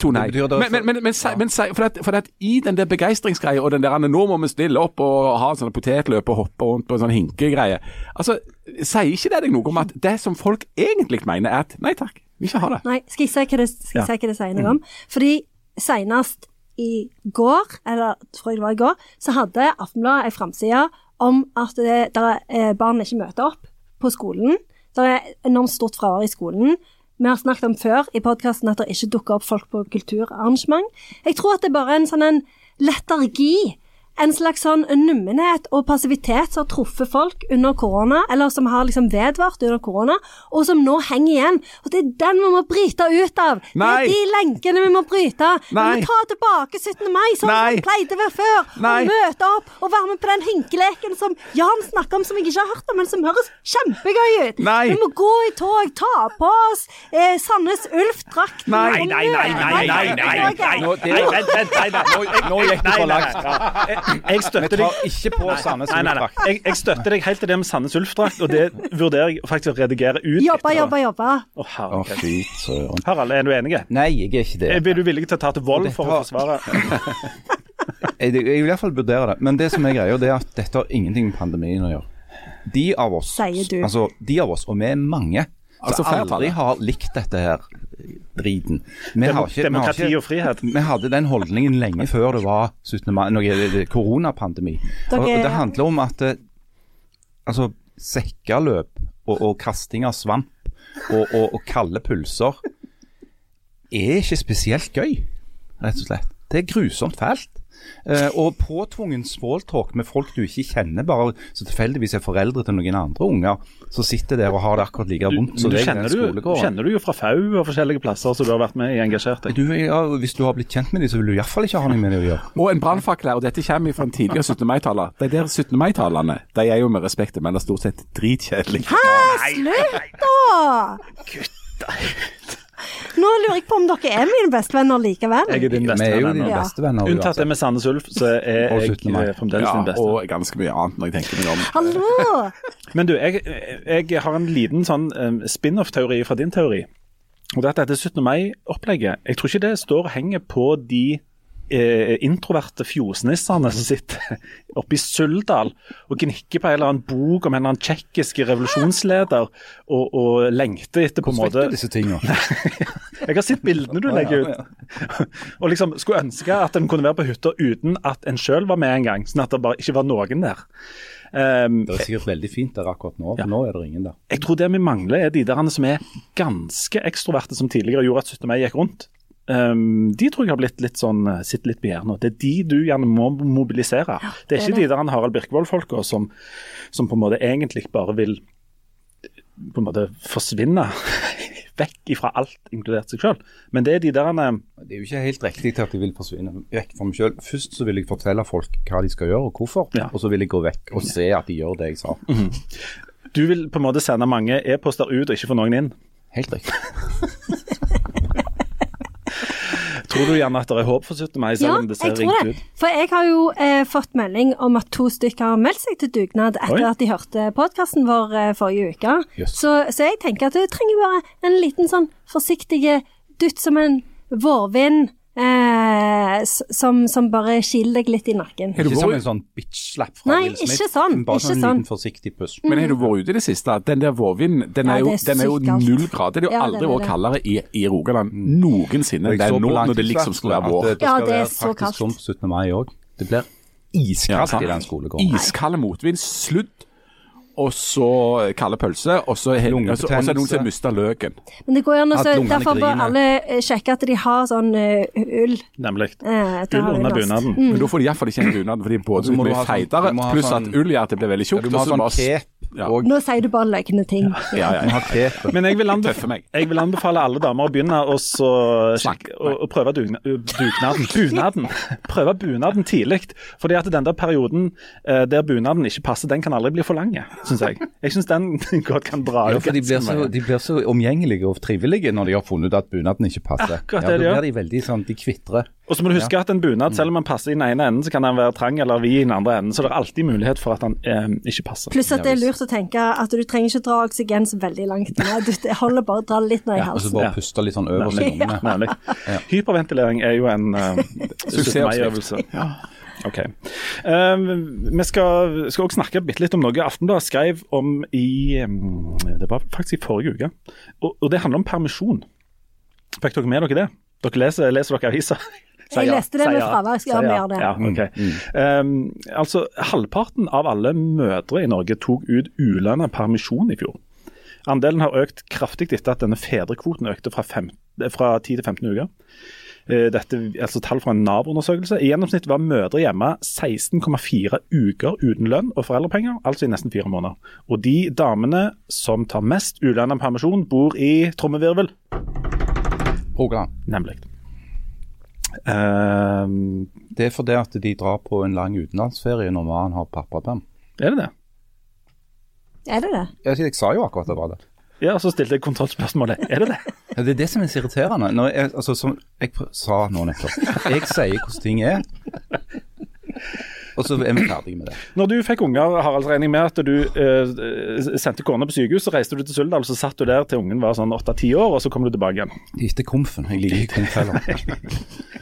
[SPEAKER 3] To nei.
[SPEAKER 1] Det
[SPEAKER 3] Men, men, men, men, si- men for, at, for at i den der begeistringsgreia og den der nå må vi stille opp og ha sånne potetløp og hoppe rundt på en sånn hinkegreie Altså, Sier ikke det deg noe om at det som folk egentlig mener, er at nei takk, vi vil ikke ha det?
[SPEAKER 4] Nei, skal jeg si hva det, skal jeg si hva det sier noe om? Fordi senest i går, eller tror jeg det var i går, så hadde Aftenbladet en framside om at det, der, eh, barn ikke møter opp på skolen. Det er enormt stort fravær i skolen. Vi har snakket om før i podkasten at det ikke dukker opp folk på kulturarrangement. Jeg tror at det er bare en sånn en letargi en slags sånn nummenhet og passivitet som har truffet folk under korona, eller som har liksom vedvart under korona, og som nå henger igjen. Og det er den vi må bryte ut av.
[SPEAKER 3] Nei.
[SPEAKER 4] Det er de lenkene vi må bryte. Vi må ta tilbake 17. mai, sånn
[SPEAKER 3] Nei.
[SPEAKER 4] som vi pleide å være før.
[SPEAKER 3] Nei.
[SPEAKER 4] Og møte opp og være med på den hinkeleken som Jan snakker om, som jeg ikke har hørt om, men som høres kjempegøy ut.
[SPEAKER 3] Nei.
[SPEAKER 4] Vi må gå i tog, ta på oss eh, Sandnes Ulf-drakt.
[SPEAKER 3] Nei,
[SPEAKER 2] Nei, nei, nei, nei, nei, nei, nei. Nei, nei, nei. Nei, nei, Nei, nei, nei.
[SPEAKER 1] Ulfdrakt.
[SPEAKER 2] Jeg, jeg støtter deg helt til det med Sandnes Ulf-drakt, og det vurderer jeg faktisk å redigere ut.
[SPEAKER 4] Jobba, jobba, jobba.
[SPEAKER 2] Å, herregud. Harald, er du enig?
[SPEAKER 1] Nei, jeg er ikke det.
[SPEAKER 2] Er du villig til å ta til vold for å forsvare
[SPEAKER 1] Jeg, jeg vil i hvert fall vurdere det. Men det som er greia, det er at dette har ingenting med pandemien å gjøre. De av oss,
[SPEAKER 4] Sier du.
[SPEAKER 1] altså de av oss, og vi er mange,
[SPEAKER 3] Altså
[SPEAKER 1] som aldri har likt dette her driten. Vi har
[SPEAKER 2] Demo-
[SPEAKER 1] ikke- vi har
[SPEAKER 2] demokrati
[SPEAKER 1] ikke-
[SPEAKER 2] og frihet?
[SPEAKER 1] Vi hadde den holdningen lenge før det var 17. mai, noe koronapandemi. Og, og det handler om at eh, altså, sekkeløp og, og kasting av svamp og, og, og kalde pulser er ikke spesielt gøy, rett og slett. Det er grusomt fælt. Eh, og påtvungen smalltalk med folk du ikke kjenner, bare så tilfeldigvis er foreldre til noen andre unger, som sitter der og har det akkurat like vondt som deg i den skolegården.
[SPEAKER 2] du, kjenner du jo fra FAU og forskjellige plasser, som du har vært med i engasjert deg.
[SPEAKER 1] Du, ja, hvis du har blitt kjent med dem, så vil du iallfall ikke ha noe med dem å gjøre.
[SPEAKER 3] Og en brannfakkel her, og dette kommer fra en tidligere 17. mai-taler. De der 17. mai-talerne de er jo med respekt å melde stort sett dritkjedelige.
[SPEAKER 4] Slutt, da! Nå lurer jeg på om dere er mine bestevenner likevel.
[SPEAKER 2] Jeg er din
[SPEAKER 1] Vi
[SPEAKER 2] beste
[SPEAKER 1] er jo
[SPEAKER 2] venn
[SPEAKER 1] dine
[SPEAKER 2] ennå.
[SPEAKER 4] Ja.
[SPEAKER 2] Unntatt det med Sandnes Ulf, så er jeg
[SPEAKER 1] 17. mai.
[SPEAKER 2] eh, fremdeles
[SPEAKER 3] Ja,
[SPEAKER 2] din beste.
[SPEAKER 3] og ganske mye annet når jeg tenker meg om.
[SPEAKER 4] Hallo!
[SPEAKER 2] Men du, jeg, jeg har en liten sånn um, spin-off-teori fra din teori. Og det er at dette 17. mai-opplegget, jeg tror ikke det står og henger på de eh, introverte fjosnissene som sitter oppe i Suldal og gnikker på en eller annen bok om en eller annen tsjekkisk revolusjonsleder og, og lengter etter på en måte
[SPEAKER 1] Hvordan vet du disse tingene?
[SPEAKER 2] Jeg har sett bildene du legger ut. Og liksom skulle ønske at en kunne være på hytta uten at en sjøl var med en gang. Sånn at det bare ikke var noen der. Um,
[SPEAKER 1] Det er sikkert veldig fint der akkurat nå,
[SPEAKER 2] Ja.
[SPEAKER 1] nå er det ingen der.
[SPEAKER 2] jeg tror det vi mangler, er de der som er ganske ekstroverte, som tidligere gjorde at 17. mai gikk rundt. Um, de tror jeg har blitt litt sånn, eh, sitter litt på hjernen. Det er de du gjerne må mobilisere. det er
[SPEAKER 4] det
[SPEAKER 2] ikke
[SPEAKER 4] det.
[SPEAKER 2] de der Harald Birkevold-folka som, som på en måte egentlig bare vil på en måte forsvinne vekk ifra alt, inkludert seg sjøl. Men det er de der han,
[SPEAKER 1] Det er jo ikke helt riktig til at de vil forsvinne vekk fra meg sjøl. Først så vil jeg fortelle folk hva de skal gjøre og hvorfor,
[SPEAKER 2] Ja.
[SPEAKER 1] og så vil jeg gå vekk og se at de gjør det jeg sa.
[SPEAKER 2] Du vil på en måte sende mange e-poster ut og ikke få noen inn.
[SPEAKER 1] Helt riktig.
[SPEAKER 2] Tror du gjerne at det er håp for 17. mai, selv
[SPEAKER 4] Ja,
[SPEAKER 2] om det ser
[SPEAKER 4] tror
[SPEAKER 2] ringt
[SPEAKER 4] det.
[SPEAKER 2] ut?
[SPEAKER 4] For jeg har jo eh, fått melding om at to stykker har meldt seg til dugnad etter
[SPEAKER 2] Oi.
[SPEAKER 4] at de hørte podkasten vår eh, forrige uke.
[SPEAKER 1] Yes.
[SPEAKER 4] Så, så jeg tenker at du trenger bare en liten sånn forsiktig dutt som en vårvind eh, som, som bare kiler deg litt i nakken.
[SPEAKER 1] Ikke som en sånn bitch-slapp fra
[SPEAKER 4] Nei,
[SPEAKER 1] Will Smith.
[SPEAKER 4] ikke sånn,
[SPEAKER 1] Bare
[SPEAKER 4] ikke
[SPEAKER 1] sånn en
[SPEAKER 4] sånn.
[SPEAKER 1] liten forsiktig puss.
[SPEAKER 3] Men har du vært ute i det siste? Den der vårvinden, den
[SPEAKER 4] Ja,
[SPEAKER 3] den er jo null grader. Det er jo
[SPEAKER 4] Ja,
[SPEAKER 3] aldri
[SPEAKER 4] det
[SPEAKER 3] vært kaldere i, i Rogaland noensinne. Det er nå når det liksom skulle være
[SPEAKER 1] at
[SPEAKER 3] vår.
[SPEAKER 1] Det, det
[SPEAKER 4] Ja, det er så kaldt.
[SPEAKER 1] faktisk sånn på 17. mai òg. Det blir iskaldt i den skolegården.
[SPEAKER 3] Iskald motvind, sludd, og så kalde pølse, og så er er det noen som har mista løken.
[SPEAKER 4] Men det går jo an å Derfor bør alle eh, sjekke at de har sånn uh, ull.
[SPEAKER 2] Nemlig.
[SPEAKER 4] eh,
[SPEAKER 2] Ull under
[SPEAKER 4] bunaden.
[SPEAKER 2] bunaden.
[SPEAKER 3] Men da får de iallfall ikke en bunad, fordi både
[SPEAKER 1] så må
[SPEAKER 3] blir
[SPEAKER 1] sånn-
[SPEAKER 3] feitere, pluss
[SPEAKER 1] sånn-
[SPEAKER 3] at ull gjør at det blir veldig
[SPEAKER 1] Ja,
[SPEAKER 3] tjukt.
[SPEAKER 1] du må ha sånn
[SPEAKER 3] bare- Ja.
[SPEAKER 1] og
[SPEAKER 4] Nå sier du bare løgne ting.
[SPEAKER 3] Ja, ja, ja.
[SPEAKER 2] Men jeg vil, jeg vil anbefale alle damer å begynne å prøve dugna, dugnaden. Bunaden. Prøve bunaden tidlig. Fordi at den der perioden eh, der bunaden ikke passer, den kan aldri bli for lang, syns jeg. Jeg syns den godt kan dra
[SPEAKER 1] Ja, for de blir, så, de blir så omgjengelige og trivelige når de har funnet ut at bunaden ikke passer.
[SPEAKER 2] Akkurat
[SPEAKER 1] ja,
[SPEAKER 2] det de
[SPEAKER 1] da blir de veldig sånn, de kvitrer.
[SPEAKER 2] Og så må du huske at en bunad, selv om den passer i den ene enden, så kan den være trang eller vid i den andre enden. Så det er alltid mulighet for at den eh, ikke passer.
[SPEAKER 4] Pluss at det er lurt å tenke at du trenger ikke dra oksygen så veldig langt ned. Du, det holder bare å dra litt ned i halsen
[SPEAKER 1] Og så bare
[SPEAKER 2] Ja.
[SPEAKER 1] puste litt sånn øverst i
[SPEAKER 2] Nemlig.
[SPEAKER 1] lungene.
[SPEAKER 2] Hyperventilering er jo en uh,
[SPEAKER 3] Suksessoppskrift.
[SPEAKER 2] Ok. Um, vi skal, skal også snakke bitte litt om noe Aftenbladet skrev om i um, Det var faktisk i forrige uke. Og, og det handler om permisjon. Fikk dere med dere det? Dere leser, leser dere aviser?
[SPEAKER 4] Jeg leste det med fravær, skal jeg mer det.
[SPEAKER 2] Ja, ok. Um, altså, Halvparten av alle mødre i Norge tok ut ulønnet permisjon i fjor. Andelen har økt kraftig etter at denne fedrekvoten økte fra, fem, fra 10 til 15 uker. Eh, dette, altså tall fra en Nav-undersøkelse. I gjennomsnitt var mødre hjemme 16,4 uker uten lønn og foreldrepenger, altså i nesten fire måneder. Og de damene som tar mest ulønna permisjon, bor i trommevirvel,
[SPEAKER 1] Rogaland.
[SPEAKER 2] nemlig. Ehm,
[SPEAKER 1] Det er fordi at de drar på en lang utenlandsferie når mannen har pappaperm.
[SPEAKER 2] er det det?
[SPEAKER 4] Er det det?
[SPEAKER 1] Jeg, jeg sa jo akkurat det var det.
[SPEAKER 2] Ja, så stilte jeg kontrollspørsmålet. Er det det?
[SPEAKER 1] Ja, det er det som er så irriterende. Når jeg, altså, som jeg sa nå nettopp. Jeg sier hvordan ting er, og så er vi ferdige med det.
[SPEAKER 2] Når du fikk unger, Harald, regner jeg med at du eh, sendte kona på sykehus, så reiste du til Suldal, så satt du der til ungen var sånn åtte-ti år, og så kom du tilbake igjen.
[SPEAKER 1] Ikke komfen. Jeg liker
[SPEAKER 2] komfeller.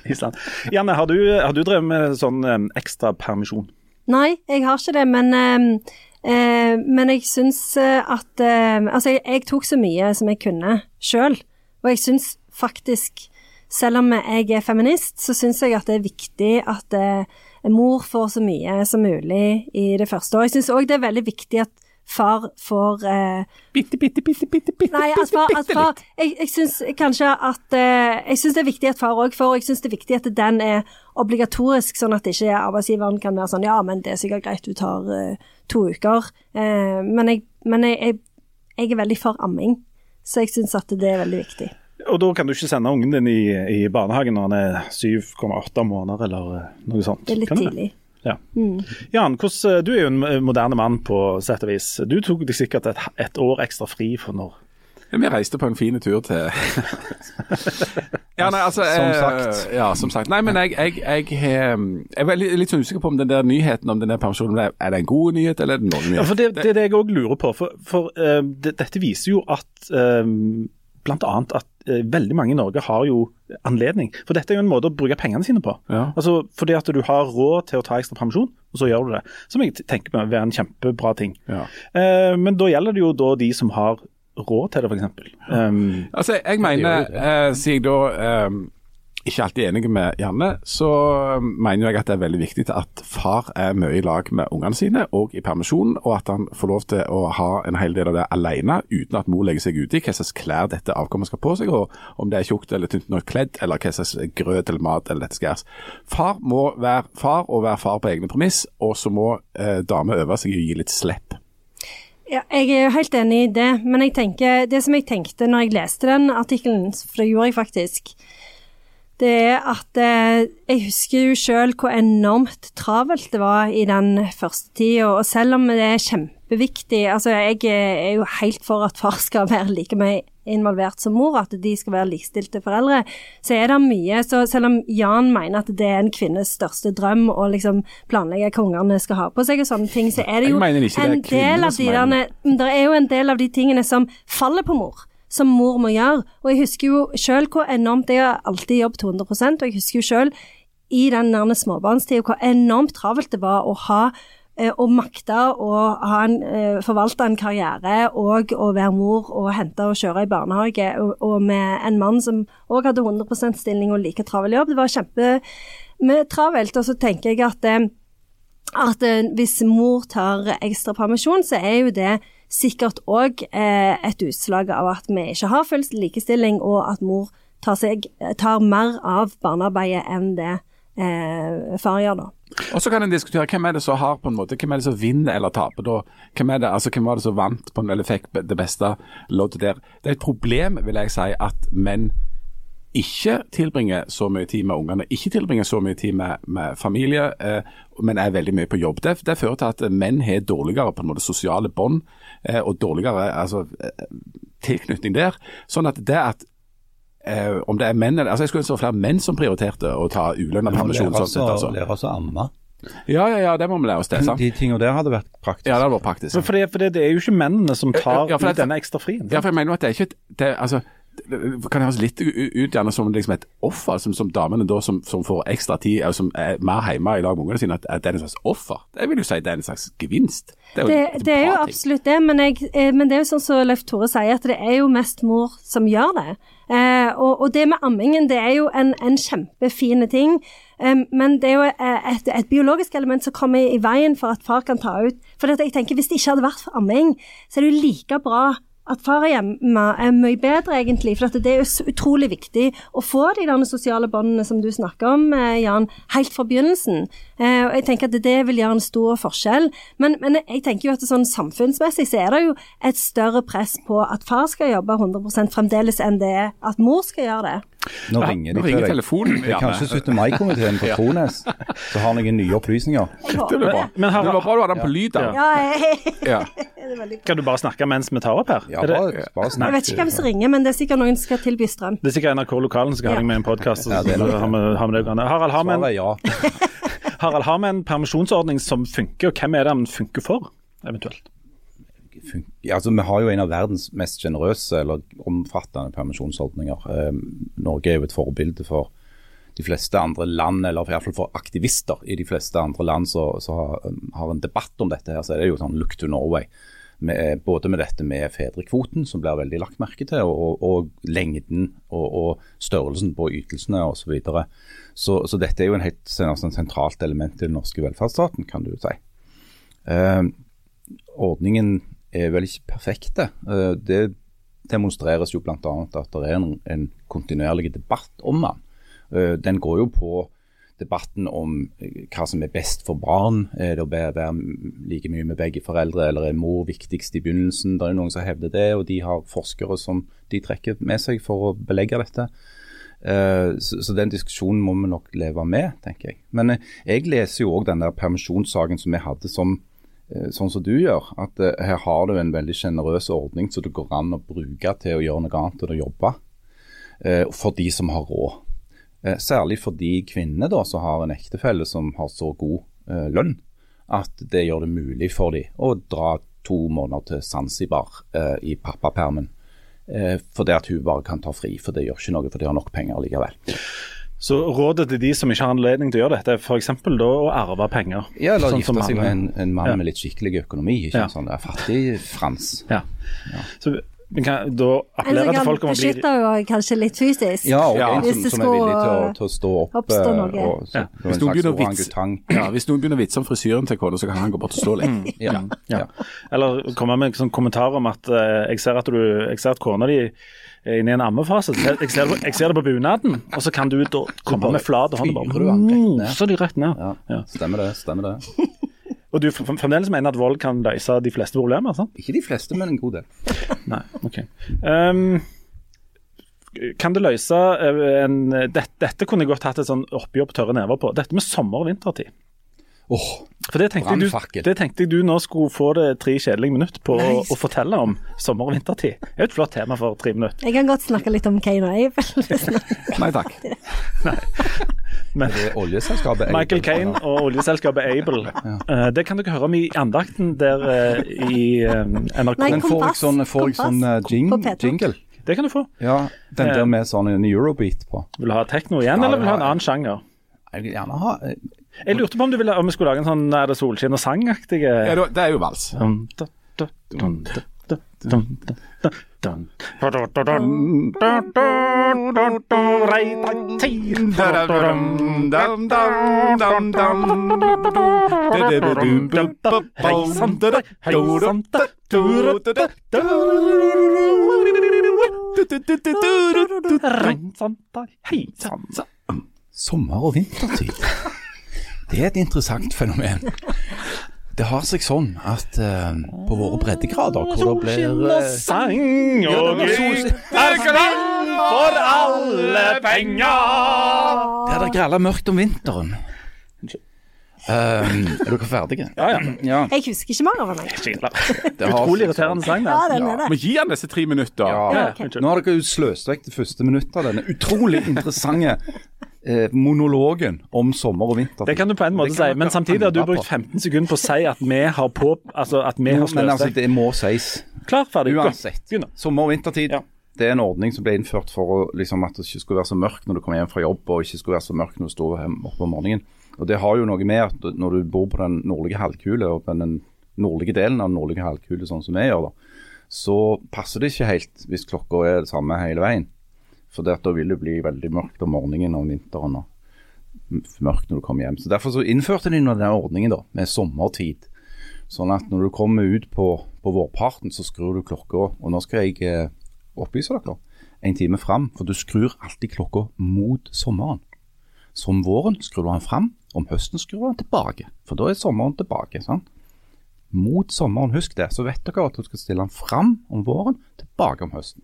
[SPEAKER 2] Janne, har du, har du drevet med sånn eh, ekstra permisjon?
[SPEAKER 4] Nei, jeg har ikke det, men, eh, eh, men jeg syns eh, at eh, Altså, jeg, jeg tok så mye som jeg kunne sjøl, og jeg syns faktisk selv om jeg er feminist, så syns jeg at det er viktig at eh, mor får så mye som mulig i det første. Og jeg syns òg det er veldig viktig at far får eh,
[SPEAKER 3] Bitte, bitte, bitte, bitte, bitte,
[SPEAKER 4] Nei, at far, at
[SPEAKER 3] bitte litt.
[SPEAKER 4] Jeg, jeg syns kanskje at eh, Jeg syns det er viktig at far òg får, og jeg syns det er viktig at den er obligatorisk, sånn at ikke arbeidsgiveren kan være sånn Ja, men det er sikkert greit, du tar eh, to uker. Eh, men jeg, men jeg, jeg, jeg er veldig for amming, så jeg syns at det er veldig viktig.
[SPEAKER 2] Og da kan du ikke sende ungen din i, i barnehagen når han er 7,8 måneder eller eh, noe sånt.
[SPEAKER 4] Det er litt
[SPEAKER 2] Kan du Ja. Jan, hvordan, eh, du er jo en moderne mann på sett og vis. Du tok deg sikkert et, et år ekstra fri for når
[SPEAKER 3] Ja, Vi reiste på en fin tur til Ja, nei, altså
[SPEAKER 1] Som
[SPEAKER 3] eh,
[SPEAKER 1] sagt.
[SPEAKER 3] Ja, som sagt. Nei, men jeg, jeg, jeg, eh, jeg er litt sånn usikker på om den der nyheten om den der pensjonen er er det en god nyhet eller er det en dårlig
[SPEAKER 2] Ja, for Det, det er det jeg òg lurer på. For, for uh, det, dette viser jo at uh, bl.a. at veldig mange i Norge har jo anledning. For dette er jo en måte å bruke pengene sine på.
[SPEAKER 3] Ja.
[SPEAKER 2] Altså Fordi at du har råd til å ta ekstra permisjon, og så gjør du det. Som jeg tenker må være en kjempebra ting.
[SPEAKER 3] Ja.
[SPEAKER 2] Eh, men da gjelder det jo da de som har råd til det, f.eks. Um,
[SPEAKER 3] Altså, jeg mener, sier jeg da eh, ikke alltid enig med Janne, så mener jeg at det er veldig viktig at far er mye i lag med ungene sine, og i permisjon, og at han får lov til å ha en hel del av det alene, uten at mor legger seg ut i hva slags klær dette avkommet skal på seg, og om det er tjukt eller tynt nok kledd, eller hva slags grøt eller mat eller dette skal gjøres. Far må være far, og være far på egne premiss, og så må eh, dame øve seg i å gi litt slipp.
[SPEAKER 4] Ja, jeg er jo helt enig i det, men jeg tenker, det som jeg tenkte når jeg leste den artikkelen, for det gjorde jeg faktisk, det er at eh, jeg husker jo selv hvor enormt travelt det var i den første tida, og selv om det er kjempeviktig, altså jeg er jo helt for at far skal være like mye involvert som mor, at de skal være likestilte foreldre, så er det mye, så selv om Jan mener at det er en kvinnes største drøm å liksom planlegge hva ungene skal ha på seg og sånne ting, så er det jo
[SPEAKER 3] mener ikke det
[SPEAKER 4] en del av de
[SPEAKER 3] mener
[SPEAKER 4] det er jo en del av de tingene som faller på mor, som mor må gjøre. Og jeg husker jo selv hvor enormt Jeg har alltid jobbet 100% og jeg husker jo selv i den nærme småbarnstida hvor enormt travelt det var å ha eh, å makte å eh, forvalte en karriere og å være mor og hente og kjøre i barnehage, og, og med en mann som òg hadde 100% stilling og like travel jobb. Det var kjempetravelt. Og så tenker jeg at eh, at hvis mor tar ekstra permisjon, så er jo det sikkert òg eh, et utslag av at vi ikke har full likestilling, og at mor tar, seg, tar mer av barnearbeidet enn det eh, far gjør, da.
[SPEAKER 3] Og så kan en diskutere hvem er det som har på en måte, hvem er det som vinner eller taper da? Hvem, er det, altså, hvem var det som vant på en, eller fikk det beste loddet der? Det er et problem, vil jeg si, at menn ikke tilbringer så mye tid med ungene, ikke tilbringer så mye tid med, med familie, eh, men er veldig mye på jobb. Det, det fører til at menn har dårligere på en måte sosiale bånd eh, og dårligere altså, eh, tilknytning der. Sånn at det at eh, om det er menn eller, altså Jeg skulle ønske det var flere menn som prioriterte å ta ulønna permisjon. altså.
[SPEAKER 1] Lære oss å amme.
[SPEAKER 3] Ja, ja, ja, det må vi lære oss det, sant?
[SPEAKER 1] De tingene der hadde vært praktisk.
[SPEAKER 3] Ja, det hadde vært praktisk.
[SPEAKER 2] for, for, det, for det, det er jo ikke mennene som tar
[SPEAKER 3] Ja, for
[SPEAKER 2] ut
[SPEAKER 3] det-
[SPEAKER 2] denne ekstra frien.
[SPEAKER 3] Ja, for jeg mener at det er ikke det, altså, kan høres litt ut gjerne som liksom et offer, som, som damene da som, som får ekstra tid, eller som er mer hjemme i lag med ungene sine, at, at det er en slags offer. Det vil jo si det er en slags gevinst. Det er jo
[SPEAKER 4] Det, det er jo absolutt det, men, jeg, eh, men det er jo sånn som Leif Tore sier, at det er jo mest mor som gjør det. Eh, og, og det med ammingen, det er jo en, en kjempefine ting, eh, men det er jo eh, et, et biologisk element som kommer i veien for at far kan ta ut. For jeg tenker, hvis det ikke hadde vært for amming, så er det jo like bra at far er hjemme er mye bedre, egentlig. For at det er utrolig viktig å få de der sosiale båndene som du snakker om, eh, Jan, helt fra begynnelsen. Eh, og jeg tenker at det vil gjøre en stor forskjell. Men, men jeg tenker jo at sånn samfunnsmessig så er det jo et større press på at far skal jobbe 100% fremdeles enn det er at mor skal gjøre det.
[SPEAKER 1] Nå ringer de
[SPEAKER 3] Nå ringer telefonen.
[SPEAKER 1] Det er kanskje 17. mai-komiteen på Trones. som har noen nye opplysninger.
[SPEAKER 3] Det blir bra.
[SPEAKER 2] Men har-
[SPEAKER 3] det var bra du hadde den på lyd.
[SPEAKER 4] Ja,
[SPEAKER 3] Ja.
[SPEAKER 4] veldig bra.
[SPEAKER 2] Kan du bare snakke mens vi tar opp her?
[SPEAKER 1] Ja,
[SPEAKER 2] bare,
[SPEAKER 1] bare, bare
[SPEAKER 4] Jeg vet ikke hvem som ringer, men det er sikkert noen som skal tilby strøm.
[SPEAKER 2] det er sikkert NRK Lokalen som skal ha deg med i en podkast.
[SPEAKER 1] Ja.
[SPEAKER 2] Harald, har vi en,
[SPEAKER 1] ja.
[SPEAKER 2] Harald, har vi en permisjonsordning som funker, og hvem er det den funker for, eventuelt?
[SPEAKER 1] fun- altså, Vi har jo en av verdens mest sjenerøse eller omfattende permisjonsordninger. Eh, Norge er jo et forbilde for de fleste andre land, eller i hvert fall for aktivister i de fleste andre land som har, har en debatt om dette. her, så er det jo sånn look to Norway. Med, både med dette med fedrekvoten, som blir veldig lagt merke til, og, og lengden og, og størrelsen på ytelsene osv. Så, så Så dette er jo en helt sånn sentralt element i den norske velferdsstaten, kan du si. Eh, ordningen er vel ikke perfekte. Eh, Det demonstreres jo bl.a. at det er en, en kontinuerlig debatt om den. Eh, Den går jo på debatten om eh, hva som er best for barn. Er det å være like mye med begge foreldre, eller er mor viktigst i begynnelsen? Det er noen som hevder det, og de har forskere som de trekker med seg for å belegge dette. Eh, Så, den diskusjonen må vi nok leve med, tenker jeg. Men eh, jeg leser jo òg den der permisjonssaken som vi hadde som eh, sånn som du gjør. At eh, her har du en veldig sjenerøs ordning som det går an å bruke til å gjøre noe annet enn å jobbe. eh, For de som har råd. Eh, Særlig for de kvinnene da, som har en ektefelle som har så god eh, lønn at det gjør det mulig for dem å dra to måneder til Zanzibar eh, i pappapermen. Eh, fordi at hun bare kan ta fri, for det gjør ikke noe, for de har nok penger likevel.
[SPEAKER 2] Så rådet til de som ikke har anledning til å gjøre dette, er f.eks. da å arve penger.
[SPEAKER 1] Ja, eller
[SPEAKER 2] Sånn
[SPEAKER 1] gifte seg med en, en mann
[SPEAKER 2] Ja.
[SPEAKER 1] med litt skikkelig økonomi, ikke
[SPEAKER 2] Ja.
[SPEAKER 1] sånn der fattig Frans.
[SPEAKER 2] Ja. Så vi kan da
[SPEAKER 4] En som
[SPEAKER 2] til folk om å bli
[SPEAKER 4] beskytte jo kanskje litt fysisk.
[SPEAKER 1] Ja, og
[SPEAKER 3] Ja.
[SPEAKER 1] en som,
[SPEAKER 4] det
[SPEAKER 1] som er villig til å, til å stå opp.
[SPEAKER 4] oppstå
[SPEAKER 1] eh,
[SPEAKER 4] noe.
[SPEAKER 1] Og, så,
[SPEAKER 2] Ja.
[SPEAKER 3] Hvis noen begynner å vitse- Ja, hvis noen begynner å vitse om frisyren til kona, så kan han gå bort og stå litt.
[SPEAKER 1] Ja.
[SPEAKER 2] Ja. Eller komme med en sånn kommentar om at uh, jeg ser at, du, jeg ser at kona di er inne i en ammefase. Jeg ser, jeg ser det på bunaden, og så kan du da komme med flat hånd og bare Så de rett ned.
[SPEAKER 1] Ja,
[SPEAKER 2] Ja.
[SPEAKER 1] Stemmer det. stemmer det.
[SPEAKER 2] Og du frem- fremdeles mener at vold kan løse de fleste problemer? sant?
[SPEAKER 1] Ikke de fleste, men en god del.
[SPEAKER 2] Nei, ok. Um, kan det løse eh, en dette, dette kunne jeg godt hatt et sånn oppgjør på tørre never på. Dette med sommer- og vintertid.
[SPEAKER 1] Åh,
[SPEAKER 2] For det tenkte, jeg du, det tenkte jeg du nå skulle få det tre kjedelige minutter på å, å fortelle om sommer- og vintertid. Det er jo et flott tema for tre minutter.
[SPEAKER 4] Jeg kan godt snakke litt om Kane og Abel.
[SPEAKER 3] Nei takk. Nei.
[SPEAKER 2] Men
[SPEAKER 1] det er oljeselskapet
[SPEAKER 2] Michael Kane og oljeselskapet Able, eh, det kan dere høre om i andakten der eh, i eh, NRK.
[SPEAKER 4] Nei,
[SPEAKER 1] Men får jeg sånn, får jeg sånn jing, jingle?
[SPEAKER 2] Det kan du få.
[SPEAKER 1] Ja, den der med sånn en eurobeat på.
[SPEAKER 2] Vil du ha tekno igjen,
[SPEAKER 1] Ja,
[SPEAKER 2] eller vil du ha en annen sjanger?
[SPEAKER 1] Jeg vil gjerne ha
[SPEAKER 2] jeg lurte på om, du ville, om vi skulle lage en sånn Er det solskinn og sang-aktig
[SPEAKER 3] Ja, det er jo vals.
[SPEAKER 1] Sommer- og vintertid. Det er et interessant fenomen. Det har seg sånn at uh, på våre breddegrader, hvor det blir eh,
[SPEAKER 2] sang og er for alle penger.
[SPEAKER 1] Der det gralla mørkt om vinteren. Um, er dere ferdige?
[SPEAKER 2] Ja, ja.
[SPEAKER 1] Ja,
[SPEAKER 4] Jeg husker ikke mer av den.
[SPEAKER 1] det
[SPEAKER 2] Utrolig irriterende
[SPEAKER 1] sånn.
[SPEAKER 2] sang,
[SPEAKER 4] Ja,
[SPEAKER 2] det.
[SPEAKER 4] den er det.
[SPEAKER 3] Men gi han disse tre minutter.
[SPEAKER 1] Ja.
[SPEAKER 4] Ja,
[SPEAKER 2] okay.
[SPEAKER 1] Nå har dere sløst vekk det første minuttet av denne utrolig interessante monologen om sommer og vinter.
[SPEAKER 2] Det kan du på en måte si, men samtidig har du brukt 15 sekunder på å si at vi har på Altså at vi
[SPEAKER 1] Jo,
[SPEAKER 2] har
[SPEAKER 1] men
[SPEAKER 2] sløst
[SPEAKER 1] altså, det må sies.
[SPEAKER 2] Klar, ferdig.
[SPEAKER 1] Uansett.
[SPEAKER 2] Begynn.
[SPEAKER 1] Sommer- og vintertid.
[SPEAKER 2] Ja.
[SPEAKER 1] Det er en ordning som ble innført for å, liksom, at det ikke skulle være så mørkt når du kom hjem fra jobb, og ikke skulle være så mørkt når du sto oppe om morgenen. Og Det har jo noe med at når du bor på den nordlige halvkule, og på den nordlige delen av den nordlige halvkule, sånn som vi gjør, da, så passer det ikke helt hvis klokka er det samme hele veien. For da vil det bli veldig mørkt om morgenen om vinteren og mørkt når du kommer hjem. Så Derfor så innførte de denne ordningen da, med sommertid. Sånn at når du kommer ut på på vårparten så skrur du klokka, og nå skal jeg eh, opplyse dere, en time fram, for du skrur alltid klokka mot sommeren. Så om våren skrur du den fram, om høsten skrur du den tilbake, for da er sommeren tilbake. sant? Mot sommeren, husk det, så vet dere at du skal stille den fram om våren, tilbake om høsten.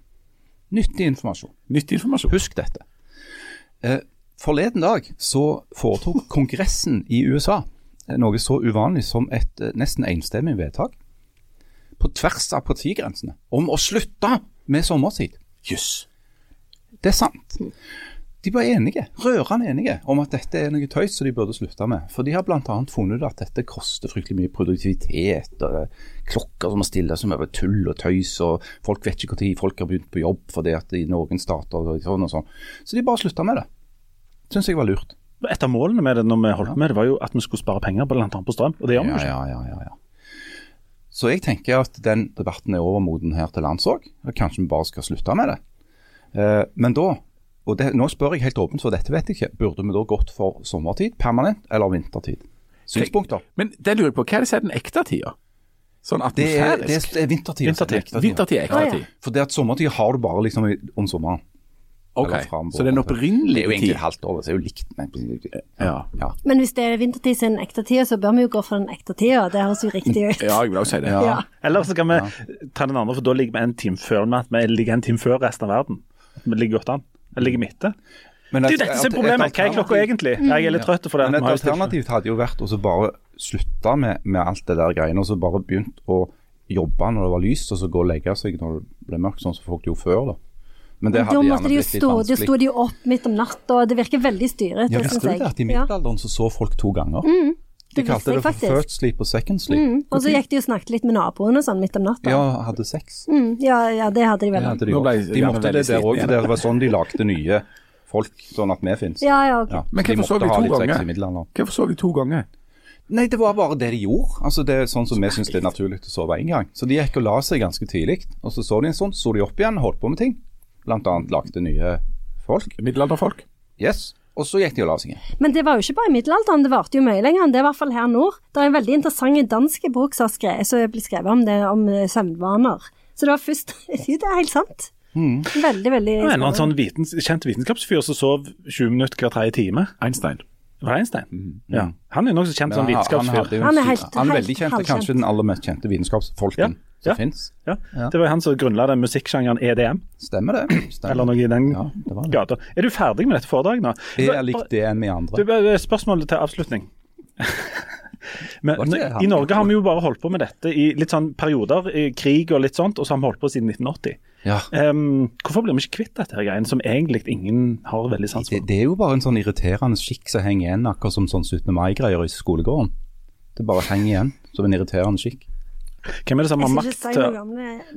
[SPEAKER 1] Nyttig informasjon.
[SPEAKER 3] Nyttig informasjon.
[SPEAKER 1] Husk dette. Eh, forleden dag så foretok Kongressen i USA eh, noe så uvanlig som et eh, nesten enstemmig vedtak på tvers av partigrensene om å slutte med sommertid.
[SPEAKER 3] Jøss.
[SPEAKER 1] Det er sant. De var enige, rørende enige, om at dette er noe tøys som de burde slutte med. For de har bl.a. funnet ut at dette koster fryktelig mye produktivitet. og er Klokker som må stilles som over tull og tøys, og folk vet ikke når folk har begynt på jobb fordi at i noen stater og sånn og sånn. Så de bare slutta med det. Syns jeg var lurt.
[SPEAKER 2] Et av målene med det når vi holdt med det, var jo at vi skulle spare penger bl.a. på strøm, og det gjør vi jo
[SPEAKER 1] Ja,
[SPEAKER 2] ikke.
[SPEAKER 1] ja, ja, ja, ja. Så jeg tenker at den debatten er overmoden her til lands òg. Kanskje vi bare skal slutte med det. Eh, men da, og det, nå spør jeg helt åpent, for dette vet jeg ikke, burde vi da gått for sommertid permanent eller vintertid? Synspunkter?
[SPEAKER 3] Men det lurer jeg på, hva er det som er den ekte tida? Sånn
[SPEAKER 1] Det er, det er, det er vintertid.
[SPEAKER 2] Vintertid.
[SPEAKER 1] er ekte tid.
[SPEAKER 3] Vintertid er ekte tid.
[SPEAKER 1] For det at sommertid har du bare liksom om sommeren.
[SPEAKER 3] Ok, Så det er en
[SPEAKER 1] Det er jo egentlig
[SPEAKER 3] tid?
[SPEAKER 1] et halvt år, så det er jo likt. Men,
[SPEAKER 3] Ja.
[SPEAKER 1] ja.
[SPEAKER 4] Men hvis det er vintertid sin ekte tid, så bør vi jo gå for den ekte tida. Det høres jo riktig ut.
[SPEAKER 3] ja, jeg vil også si det.
[SPEAKER 1] Ja.
[SPEAKER 4] Ja.
[SPEAKER 2] Eller så kan vi ta den andre, for da ligger vi en time før med at vi ligger en time før resten av verden. Vi ligger godt an. Vi ligger midte.
[SPEAKER 1] Men
[SPEAKER 2] Det er jo dette som er
[SPEAKER 1] et- et
[SPEAKER 2] problemet. Hva er klokka egentlig? Jeg er litt trøtt for det.
[SPEAKER 1] Men et alternativ hadde jo vært å så bare slutte med, med alt det der greiene, og så bare begynt å jobbe når det var lyst, og så gå og legge seg når det ble mørkt, sånn som folk gjorde før. da. Men det hadde
[SPEAKER 4] måtte de jo stå, da sto de jo opp midt om natta, og det virker veldig styret.
[SPEAKER 1] Ja, Visste du det at i middelalderen så så folk to ganger?
[SPEAKER 4] det
[SPEAKER 1] de kalte det for
[SPEAKER 4] faktisk.
[SPEAKER 1] first sleep og second sleep.
[SPEAKER 4] Mm. Og så gikk de og snakket litt med naboene sånn midt om natta.
[SPEAKER 1] Ja, hadde sex.
[SPEAKER 4] Mm, ja, ja, det hadde de
[SPEAKER 1] Det
[SPEAKER 4] vel.
[SPEAKER 1] hadde de,
[SPEAKER 3] ble
[SPEAKER 1] de måtte det der òg, for det var sånn de lagde nye folk, sånn at vi fins.
[SPEAKER 4] Ja, ja, okay.
[SPEAKER 1] Ja,
[SPEAKER 3] Men hvorfor så de to ganger? Hvorfor så de to ganger?
[SPEAKER 1] Nei, det var bare det de gjorde. Altså, det er sånn som vi syns det er naturlig å sove en gang. Så de gikk og la seg ganske tidlig, og så så de en stund, så de opp igjen holdt på med ting. Blant annet lagde nye folk.
[SPEAKER 3] Middelalderfolk?
[SPEAKER 1] Yes. Og så gikk de og la seg igjen.
[SPEAKER 4] Men det var jo ikke bare i middelalderen, det varte jo mye lenger enn det, i hvert fall her nord. Det er en veldig interessant dansk bok som har skrevet, som er skrevet om det, om eh, søvnvaner. Så det var først Det er helt sant. Veldig, veldig
[SPEAKER 2] var en eller annen sånn vitens, kjent vitenskapsfyr som sov 20 minutter hver tredje time.
[SPEAKER 3] Einstein.
[SPEAKER 2] Var Mm. Ja. Han er jo nokså kjent som vitenskapsfyr.
[SPEAKER 1] han,
[SPEAKER 4] Han er helt-
[SPEAKER 1] han er
[SPEAKER 4] helt
[SPEAKER 1] veldig kjent,
[SPEAKER 4] helt,
[SPEAKER 1] kanskje den aller mest kjente vitenskapsfolken
[SPEAKER 2] Ja,
[SPEAKER 1] som
[SPEAKER 2] ja.
[SPEAKER 1] fins.
[SPEAKER 2] Ja. Det var han som grunnla den musikksjangeren EDM,
[SPEAKER 1] Stemmer det? Stemmer.
[SPEAKER 2] eller noe i den
[SPEAKER 1] Ja, det det.
[SPEAKER 2] gata. Er du ferdig med dette foredraget nå?
[SPEAKER 1] Det er likt det vi andre.
[SPEAKER 2] Du, bare Spørsmålet til avslutning. Men,
[SPEAKER 1] Var ikke det han-
[SPEAKER 2] I Norge har vi jo bare holdt på med dette i litt sånn perioder, i krig og litt sånt, og så har vi holdt på siden 1980.
[SPEAKER 1] Ja.
[SPEAKER 2] Um, hvorfor blir vi ikke kvitt dette her greiene som egentlig ingen har veldig sans for?
[SPEAKER 1] det er jo bare en sånn irriterende skikk som henger igjen, akkurat som sånn 17. mai-greier i skolegården. Det bare henger igjen som en irriterende skikk.
[SPEAKER 2] Hvem er det som har makt til
[SPEAKER 4] det.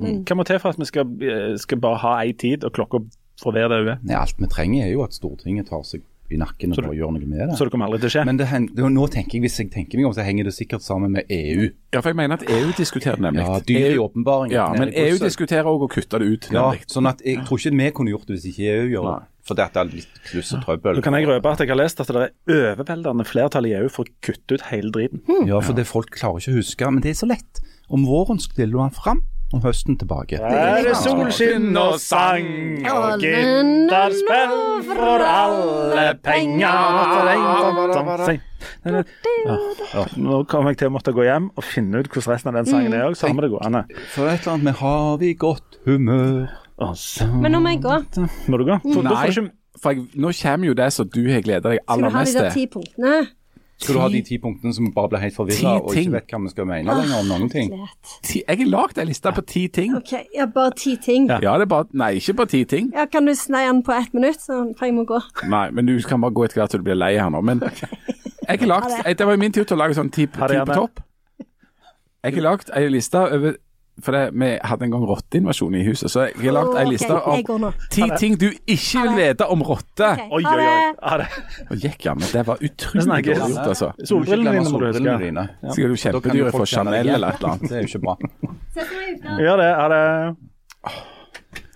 [SPEAKER 4] men-
[SPEAKER 2] Hva må til for at vi skal, eh, skal bare ha ei tid og klokka får være det hun er?
[SPEAKER 1] Alt vi trenger er jo at Stortinget tar seg i nakken og gjøre gjør noe med det.
[SPEAKER 2] Så det kommer aldri til å skje?
[SPEAKER 1] Men det, det, nå tenker jeg, hvis jeg tenker meg om, så henger det sikkert sammen med EU.
[SPEAKER 3] Ja, for jeg mener at EU diskuterer nemlig.
[SPEAKER 1] Ja, dyr i åpenbaring.
[SPEAKER 3] ja, men EU
[SPEAKER 1] Brussel.
[SPEAKER 3] diskuterer òg å kutte det ut.
[SPEAKER 1] Ja, sånn at jeg tror ikke vi kunne gjort det hvis ikke EU gjør det. For det er litt kluss og
[SPEAKER 2] Da
[SPEAKER 1] trøbbel.
[SPEAKER 2] kan jeg røpe at jeg har lest at det er overveldende flertall i EU for å kutte ut hele driten.
[SPEAKER 1] Ja, for det folk klarer ikke å huske. Men det er så lett. Om våren stiller den fram, om høsten tilbake.
[SPEAKER 2] Her er solskinn og sang og gitterspill for alle penger. Ja. Ja. Nå kommer jeg til å måtte gå hjem og finne ut hvordan resten av den sangen er òg, så har vi det gående.
[SPEAKER 1] For et eller annet med 'Har vi godt humør.
[SPEAKER 2] Og
[SPEAKER 4] Men nå må jeg gå.
[SPEAKER 2] må du gå. For,
[SPEAKER 3] Nei,
[SPEAKER 2] får ikke
[SPEAKER 3] for jeg, nå kommer jo det som du har gleda deg
[SPEAKER 4] Skal
[SPEAKER 3] aller
[SPEAKER 4] du ha de
[SPEAKER 3] mest
[SPEAKER 4] der
[SPEAKER 3] til.
[SPEAKER 4] ti punktene?
[SPEAKER 1] Skal du ha de ti punktene som bare blir helt forvirra og ikke vet hva vi skal mene lenger om noen ting?
[SPEAKER 3] Ti, jeg har lagd ei liste på ti ting.
[SPEAKER 4] Ok, ja, bare ti ting.
[SPEAKER 2] Ja.
[SPEAKER 3] Ja, det er bare Nei, ikke bare ti ting.
[SPEAKER 4] Ja, kan du sneie den på ett minutt, så for jeg må gå?
[SPEAKER 3] Nei, men du kan bare gå etter hvert til du blir lei her nå. Men jeg har lagt,
[SPEAKER 4] det.
[SPEAKER 3] det var jo min tur til å lage sånn ti, ti på topp. Jeg har lagd ei liste over For det, vi hadde en gang rotteinvasjon i huset, så jeg har lagd ei liste om ti ting du ikke vil vite om rotter.
[SPEAKER 2] Oi, oi, oi.
[SPEAKER 3] Og gikk han, men det var utrolig dårlig gjort, altså.
[SPEAKER 2] Solbrillene dine må du
[SPEAKER 1] Solbrillene
[SPEAKER 2] huske.
[SPEAKER 3] Sikkert du kjempedyret
[SPEAKER 1] deg
[SPEAKER 3] Chanel eller et eller annet.
[SPEAKER 1] Det er jo ikke bra.
[SPEAKER 2] Gjør det. Ha det.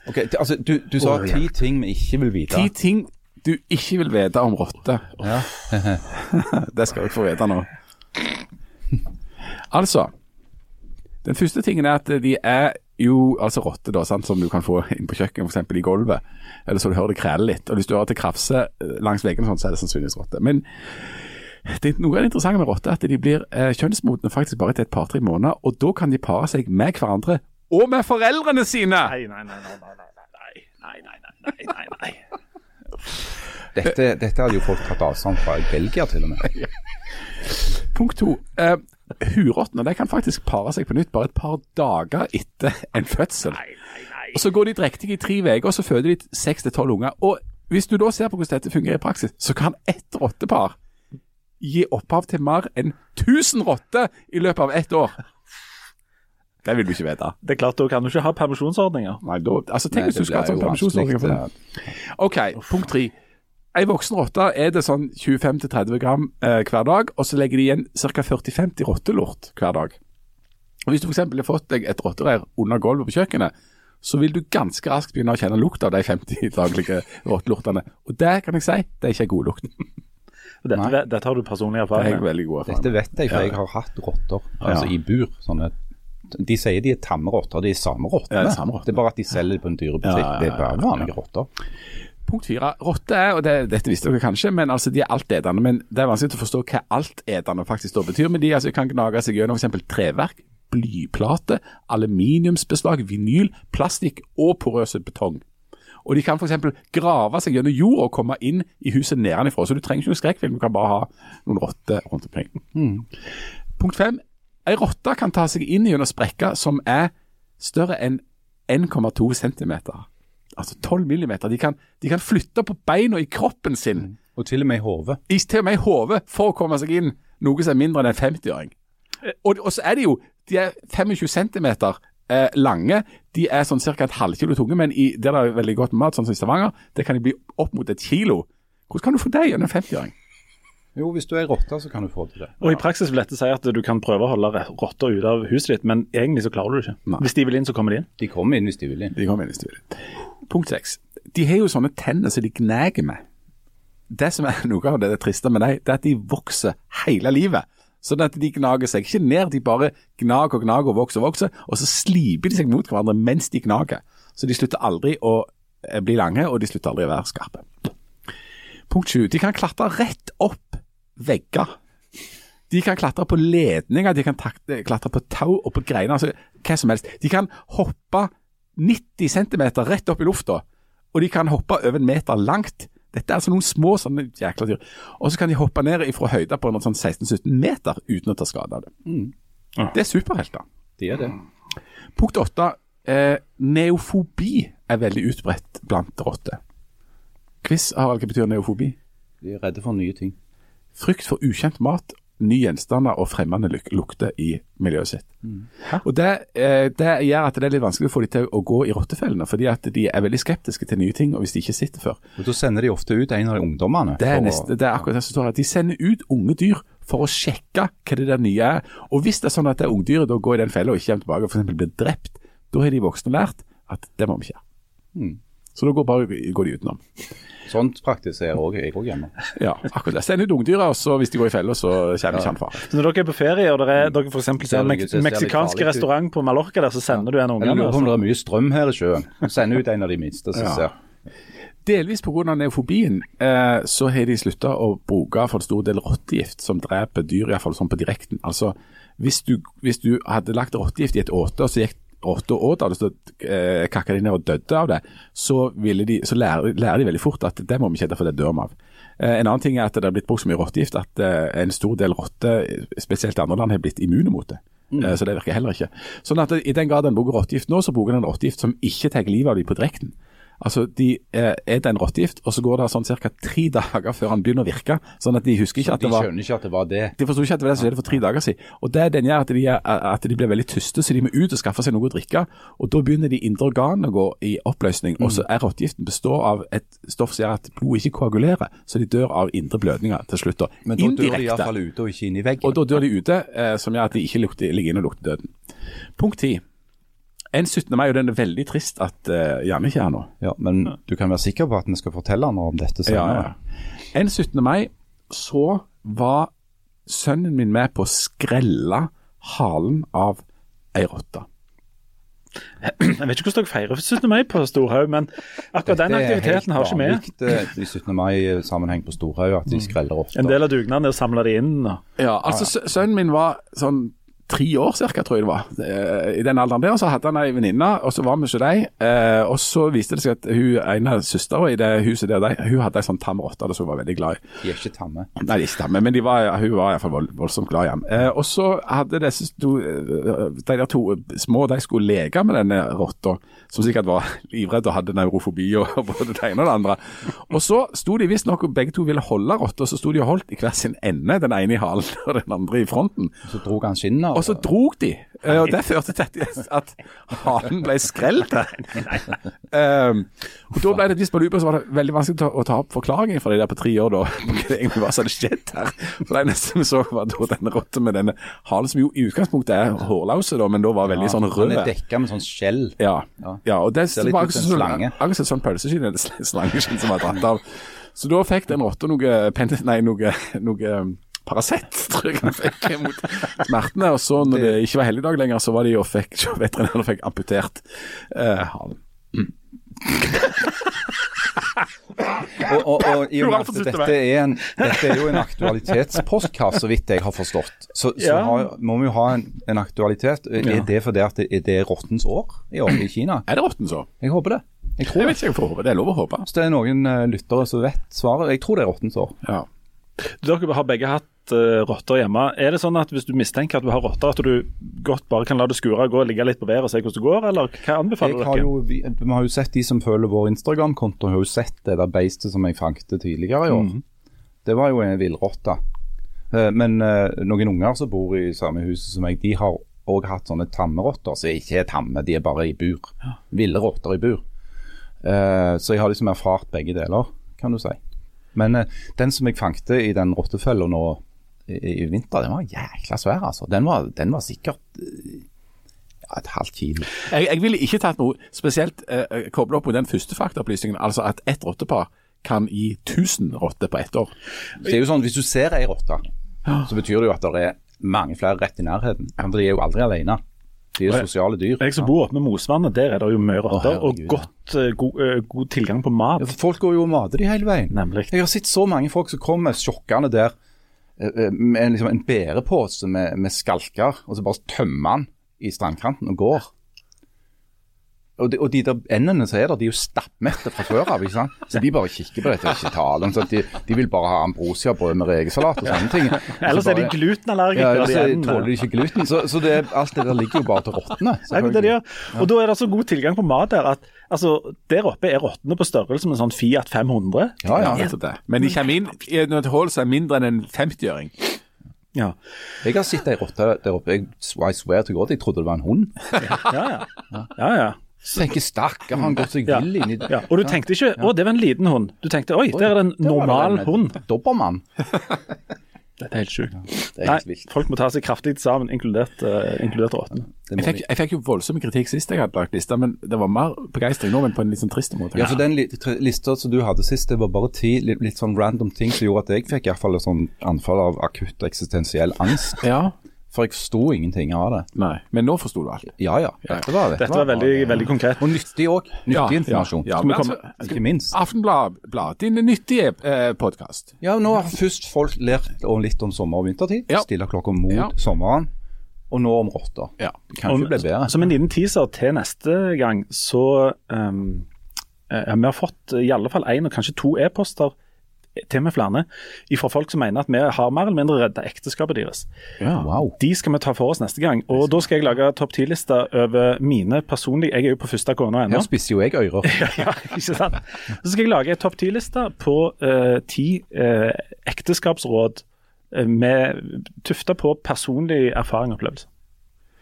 [SPEAKER 1] Ok, altså, du, du sa ti ting vi ikke vil vite.
[SPEAKER 3] Ti ting du ikke vil vite om rotter.
[SPEAKER 1] Ja.
[SPEAKER 3] Det skal dere få vite nå. Altså, Den første tingen er at de er jo altså rotter, da, sant, som du kan få inn på kjøkkenet, f.eks. i gulvet. Eller så du hører det krele litt. Og hvis du hører at det krafser eh, langs veggene, sånn, så er det sannsynligvis rotter. Men det, noe av det interessante med rotter er at de blir eh, kjønnsmodne faktisk bare til et par-tre måneder. Og da kan de pare seg med hverandre og med foreldrene sine!
[SPEAKER 2] Nei, nei, nei, nei, nei, nei, nei, nei, nei, nei, nei, nei.
[SPEAKER 1] Dette, dette hadde jo folk tatt avstand fra i Belgia, til og med.
[SPEAKER 3] Punkt to. Eh, Hurottene de kan faktisk pare seg på nytt bare et par dager etter en fødsel. Nei, nei, nei. Og Så går de drektige i tre uker, og så føder de seks til tolv unger. Og Hvis du da ser på hvordan dette fungerer i praksis, så kan ett rottepar gi opphav til mer enn 1000 rotter i løpet av ett år. Det vil du ikke vite.
[SPEAKER 2] Det er klart, Da kan du ikke ha permisjonsordninger.
[SPEAKER 3] Nei, da, altså Tenk
[SPEAKER 1] Nei,
[SPEAKER 3] hvis du skal ha sånn permisjonsordninger. OK, punkt tre. Ei voksen rotte er det sånn 25-30 gram eh, hver dag, og så legger de igjen ca. 40-50 rottelort hver dag. Og Hvis du f.eks. har fått deg et rottereir under gulvet på kjøkkenet, så vil du ganske raskt begynne å kjenne lukt av de 50 daglige rottelortene. Og det kan jeg si, det er ikke god lukt.
[SPEAKER 2] Dette, dette har du personlig
[SPEAKER 3] er
[SPEAKER 2] erfaring med.
[SPEAKER 3] veldig god erfaring
[SPEAKER 1] Dette vet jeg, for jeg har hatt rotter altså
[SPEAKER 3] Ja.
[SPEAKER 1] i bur. sånne de sier de er tamme rotter, de er samme rottene.
[SPEAKER 3] Ja, det er samme rottene.
[SPEAKER 1] det er bare at de selger det på en dyrebutikk.
[SPEAKER 3] Ja, ja, ja,
[SPEAKER 1] Det er bare vanlige rotter.
[SPEAKER 3] Punkt fire. Rotte er, og det, dette visste dere kanskje, men altså de er altetende. Men det er vanskelig å forstå hva altetende faktisk da betyr. Men de altså, kan gnage seg gjennom f.eks. treverk, blyplate, aluminiumsbeslag, vinyl, plastikk og porøse betong. Og de kan f.eks. grave seg gjennom jord og komme inn i huset nedenfra. Så du trenger ikke noen skrekkfilm, du kan bare ha noen rotter rundt omkring. Punkt fem. Ei rotte kan ta seg inn gjennom sprekker som er større enn 1,2 cm. Altså 12 millimeter. De kan, de kan flytte på beina i kroppen sin,
[SPEAKER 1] Og til og med i hodet.
[SPEAKER 3] i, til og med i hodet, for å komme seg inn, noe som er mindre enn en 50-åring. Og, og så er de jo de er 25 cm eh, lange. De er sånn ca. et halvkilo tunge, men i, der det er veldig godt mat, sånn som i Stavanger, det kan de bli opp mot et kilo. Hvordan kan du få det gjennom en 50-åring?
[SPEAKER 1] Jo, hvis du er rotte, så kan du få til det.
[SPEAKER 2] Og I praksis vil dette si at du kan prøve å holde rotter ute av huset ditt, men egentlig så klarer du det ikke.
[SPEAKER 3] Nei.
[SPEAKER 2] Hvis de vil inn, så kommer de inn.
[SPEAKER 1] De kommer inn hvis de vil inn.
[SPEAKER 3] De kommer inn hvis de vil. Punkt seks. De har jo sånne tenner som de gnager med. Det som er noe av det, det triste med dem, det er at de vokser hele livet. Sånn at de gnager seg ikke ned, de bare gnager og gnager og vokser og vokser, og så sliper de seg mot hverandre mens de gnager. Så de slutter aldri å eh, bli lange, og de slutter aldri å være skarpe. Punkt sju. De kan klatre rett opp vegger. De kan klatre på ledninger, de kan klatre på tau og på greiner, altså hva som helst. De kan hoppe 90 cm rett opp i lufta, og de kan hoppe over en meter langt. Dette er altså noen små sånne jækla dyr. Og så kan de hoppe ned fra høyder på noen sånn 16-17 meter uten å ta skade av det. Det er superhelter.
[SPEAKER 1] De er det.
[SPEAKER 3] Punkt åtte. Eh, neofobi er veldig utbredt blant rotter. Quiz, Harald, hva betyr neofobi?
[SPEAKER 1] De er redde for nye ting.
[SPEAKER 3] Frykt for ukjent mat, nye gjenstander og fremmede luk lukter i miljøet sitt. Og det, eh, det gjør at det er litt vanskelig å få de til å gå i rottefellene, fordi at de er veldig skeptiske til nye ting, og hvis de ikke sitter før.
[SPEAKER 1] Og Da sender de ofte ut en av de ungdommene.
[SPEAKER 3] Det er, neste, det er akkurat det som står her. De sender ut unge dyr for å sjekke hva det der nye er. Og hvis det er sånn at det ungdyret da går i den fella og ikke kommer tilbake og f.eks. blir drept, da har de voksne lært at det må vi ikke gjøre. Så da går, bare, går de utenom.
[SPEAKER 1] Sånt praktiserer òg jeg òg hjemme.
[SPEAKER 3] Ja, akkurat det. Send ut ungdyra, og så hvis de går i fella, så kommer ikke han far.
[SPEAKER 2] Så når dere er på ferie og dere, dere f.eks. ser en mek meksikansk restaurant på Mallorca der, så sender du en unge.
[SPEAKER 1] Jeg lurer på om
[SPEAKER 2] altså.
[SPEAKER 1] det er mye strøm her i sjøen. Send ut en av de minste som
[SPEAKER 3] Ja.
[SPEAKER 1] ser.
[SPEAKER 3] Delvis pga. neofobien eh, så har de slutta å bruke for en stor del rottegift som dreper dyr, iallfall sånn på direkten. Altså, hvis du, hvis du hadde lagt rottegift i et åte, og så gikk rotta år, det, så eh, kakka de ned og døde av det, så, ville de, så lærer, lærer de veldig fort at det må vi ikke gjøre, for det dør vi av. Eh, en annen ting er at det er blitt brukt så mye rottegift at eh, en stor del rotter, spesielt i andre land, har blitt immune mot det. Eh, så det virker heller ikke. Sånn at I den grad en bruker rottegift nå, så bruker den rottegift som ikke tar livet av dem på direkten. Altså, De eh, er en rottegift, og så går det sånn ca. tre dager før han begynner å virke. Sånn at de husker ikke at
[SPEAKER 1] De
[SPEAKER 3] det var
[SPEAKER 1] skjønner ikke at det var det.
[SPEAKER 3] de forsto ikke at det var det som skjedde for tre dager siden. Og det den gjør at de, er, at de blir veldig tyste, så de må ut og skaffe seg noe å drikke. Og da begynner de indre organene å gå i oppløsning. Og så er rottegiften består av et stoff som gjør at blodet ikke koagulerer, så de dør av indre blødninger til slutt. da.
[SPEAKER 1] Men da dør de
[SPEAKER 3] Indirekte.
[SPEAKER 1] iallfall ute og ikke inn i veggen.
[SPEAKER 3] Og da dør de ute, eh, som gjør at de ikke lukter, ligger inne og lukter døden. Punkt 10. En 17. mai, og den er veldig trist at uh, Janne ikke er her nå.
[SPEAKER 1] Ja, Men du kan være sikker på at vi skal fortelle noe om dette senere.
[SPEAKER 3] En 17. mai så var sønnen min med på å skrelle halen av ei rotte.
[SPEAKER 2] Jeg vet ikke hvordan dere feirer 17. mai på Storhaug, men akkurat den aktiviteten har ikke vi.
[SPEAKER 1] Det er helt vanlig eh, i 17. mai-sammenheng på Storhaug at de skreller rotter.
[SPEAKER 2] En del av dugnaden er å samle de inn. Og.
[SPEAKER 3] Ja, altså sø- Sønnen min var sånn tre år cirka, tror jeg det var. Eh, I den alderen der så hadde han ei venninne, og så var vi hos dem. Eh, og så viste det seg at hun ene av søstera i det huset der, de, hun hadde ei sånn tam rotte som hun var veldig glad i.
[SPEAKER 1] De er ikke tamme.
[SPEAKER 3] Nei, de er ikke tamme, men de var, hun var iallfall vold, voldsomt glad i han. Eh, og så hadde disse to, de der to små de skulle leke med denne rotta, som sikkert var livredd og hadde neurofobi og både det ene og det andre. Og så sto de visstnok og begge to ville holde rotta, så sto de og holdt i hver sin ende, den ene i halen og den andre i fronten.
[SPEAKER 1] Så drog han skinnet av.
[SPEAKER 3] Og så drog de, eh, og det førte til at- halen ble skrelt. Um, og Da ble det visst på lupet, så var det veldig vanskelig å ta, opp forklaringen for de der på tre år, da. Hva egentlig var som hadde skjedd her. For det eneste vi så, var da denne rotta med denne halen, som jo i utgangspunktet er hårlause, da, men da var veldig sånn rød.
[SPEAKER 1] Den er dekka med sånn skjell.
[SPEAKER 3] Ja,
[SPEAKER 1] Ja.
[SPEAKER 3] ja og det
[SPEAKER 1] litt
[SPEAKER 3] var akkurat
[SPEAKER 1] en
[SPEAKER 3] sånn akkurat et sånn pølseskinn eller slangeskinn som var dratt av. Så da fikk den rotta noe, noe, noe Paracet, tror jeg han fikk mot smertene. Og så når det ikke var helligdag lenger, så var de og fikk veterinæren fikk amputert eh, mm.
[SPEAKER 1] Og, og, og i og med at dette er, en, dette er jo en aktualitetspostkast, så vidt jeg har forstått, så, så
[SPEAKER 2] Ja.
[SPEAKER 1] har, må vi jo ha en, en aktualitet. Er det fordi at det, er det rottens år i år i Kina?
[SPEAKER 3] Er det rottens år?
[SPEAKER 1] Jeg håper det. Jeg tror
[SPEAKER 3] Jeg vet ikke, jeg får håpe. Det er lov å håpe.
[SPEAKER 1] Hvis det er noen eh, lyttere som vet svaret, jeg tror det er rottens år.
[SPEAKER 3] Ja.
[SPEAKER 2] Dere har begge hatt uh, rotter hjemme. Er det sånn at hvis du mistenker at du har rotter, at du godt bare kan la det skure, gå og ligge litt på været og se hvordan det går, eller hva anbefaler
[SPEAKER 1] Jeg har
[SPEAKER 2] dere?
[SPEAKER 1] jo, vi, vi har jo sett de som følger vår Instagram-konto, har jo sett det der beistet som jeg fanget tidligere i år.
[SPEAKER 2] Mhm.
[SPEAKER 1] Det var jo en villrotte. Eh, Men eh, noen unger som bor i samme huset som meg, de har òg hatt sånne tamme rotter. Så ikke er tamme, de er bare i bur. Ville rotter i bur. Eh, Så jeg har liksom erfart begge deler, kan du si. Men eh, den som jeg fanget i den rottefella nå i, vinter, den var jækla svær, altså. Den var, den var sikkert eh, ja, et halvt kilo.
[SPEAKER 3] Jeg, jeg ville ikke tatt noe spesielt eh, koblet opp på den første faktaopplysningen, altså at ett rottepar kan gi 1000 rotter på ett år.
[SPEAKER 1] Det er jo sånn, Hvis du ser ei rotte, så betyr det jo at det er mange flere rett i nærheten. Men de er jo aldri alene. De er sosiale dyr.
[SPEAKER 2] Jeg som bor oppe med Mosvannet, der er det jo mye rotter, og godt, eh, god, eh, god tilgang på mat.
[SPEAKER 1] Ja, Folk går jo og mater de hele veien.
[SPEAKER 2] Nemlig.
[SPEAKER 1] Jeg har sett så mange folk som kommer sjokkende der eh, eh, en, liksom, en bærepose med, med skalker, og så bare tømmer han i strandkanten og går. Og de, og de der endene som er der, de er jo stappmette fra før av. ikke sant? Så de bare kikker på dette og ikke taler om sånn. De, de vil bare ha ambrosiabrød med rekesalat og sånne ting.
[SPEAKER 2] Ellers er de glutenallergikere.
[SPEAKER 1] Ja, så tåler de ikke gluten. Så, så det, alt det der ligger jo bare til
[SPEAKER 2] råtne. Ja, det de gjør. Og da er det så god tilgang på mat der at altså, der oppe er rottene på størrelse med en sånn Fiat 500.
[SPEAKER 1] Ja, ja.
[SPEAKER 3] ja. det. Men de kommer inn i et hull som er mindre enn en 50-øring.
[SPEAKER 2] Ja.
[SPEAKER 1] Jeg har sett ei rotte der oppe. Jeg, I swear to God, jeg trodde det var en hund.
[SPEAKER 2] Ja, ja. ja, ja.
[SPEAKER 1] Så tenker jeg, stakkar, har han gått seg vill inn i
[SPEAKER 2] ja. Og du tenkte ikke 'å, det var en liten hund'. Du tenkte 'oi, der er det en normal
[SPEAKER 1] det
[SPEAKER 2] hund'.
[SPEAKER 1] Dobbermann.
[SPEAKER 2] Dette er helt sjukt.
[SPEAKER 1] Det
[SPEAKER 2] Nei,
[SPEAKER 1] helt vilt.
[SPEAKER 2] folk må ta seg kraftig sammen, inkludert, uh, inkludert rottene.
[SPEAKER 3] Jeg fikk, jeg fikk jo voldsom kritikk sist jeg hadde lagt lista, men det var mer begeistring nå, men på en litt sånn trist måte.
[SPEAKER 1] Ja, for den li- lista som du hadde sist, det var bare ti litt, litt sånn random ting som gjorde at jeg fikk i hvert fall et sånn anfall av akutt eksistensiell angst.
[SPEAKER 3] Ja.
[SPEAKER 1] For jeg forsto ingenting av det.
[SPEAKER 3] Nei, men nå forsto du alt.
[SPEAKER 1] Ja ja, dette var det.
[SPEAKER 2] Dette var veldig, veldig konkret.
[SPEAKER 1] Og nyttig òg. Nyttig
[SPEAKER 3] Ja, ja,
[SPEAKER 1] informasjon.
[SPEAKER 3] ja,
[SPEAKER 2] komme-
[SPEAKER 3] altså,
[SPEAKER 1] Ikke minst.
[SPEAKER 3] Aftenblad, din nyttige eh, podkast.
[SPEAKER 1] Ja, nå har først folk lært litt om sommer- og vintertid.
[SPEAKER 3] Ja.
[SPEAKER 1] Stille klokka mot
[SPEAKER 3] Ja.
[SPEAKER 1] sommeren. Og nå om rotter.
[SPEAKER 3] Ja.
[SPEAKER 1] Det kan ikke bli bedre.
[SPEAKER 2] Som en liten teaser til neste gang, så um, Vi har fått i alle fall én og kanskje to e-poster til med flere fra folk som mener at vi har mer eller mindre redda ekteskapet deres.
[SPEAKER 1] Wow.
[SPEAKER 2] De skal vi ta for oss neste gang. Og da skal jeg lage topp ti-lista over mine personlige Jeg er jo på første kone ennå.
[SPEAKER 1] Her spisser jo jeg ører.
[SPEAKER 2] ja, ikke sant? Så skal jeg lage en topp ti-liste på eh, ti eh, ekteskapsråd eh, med tufta på personlig erfaring og opplevelse.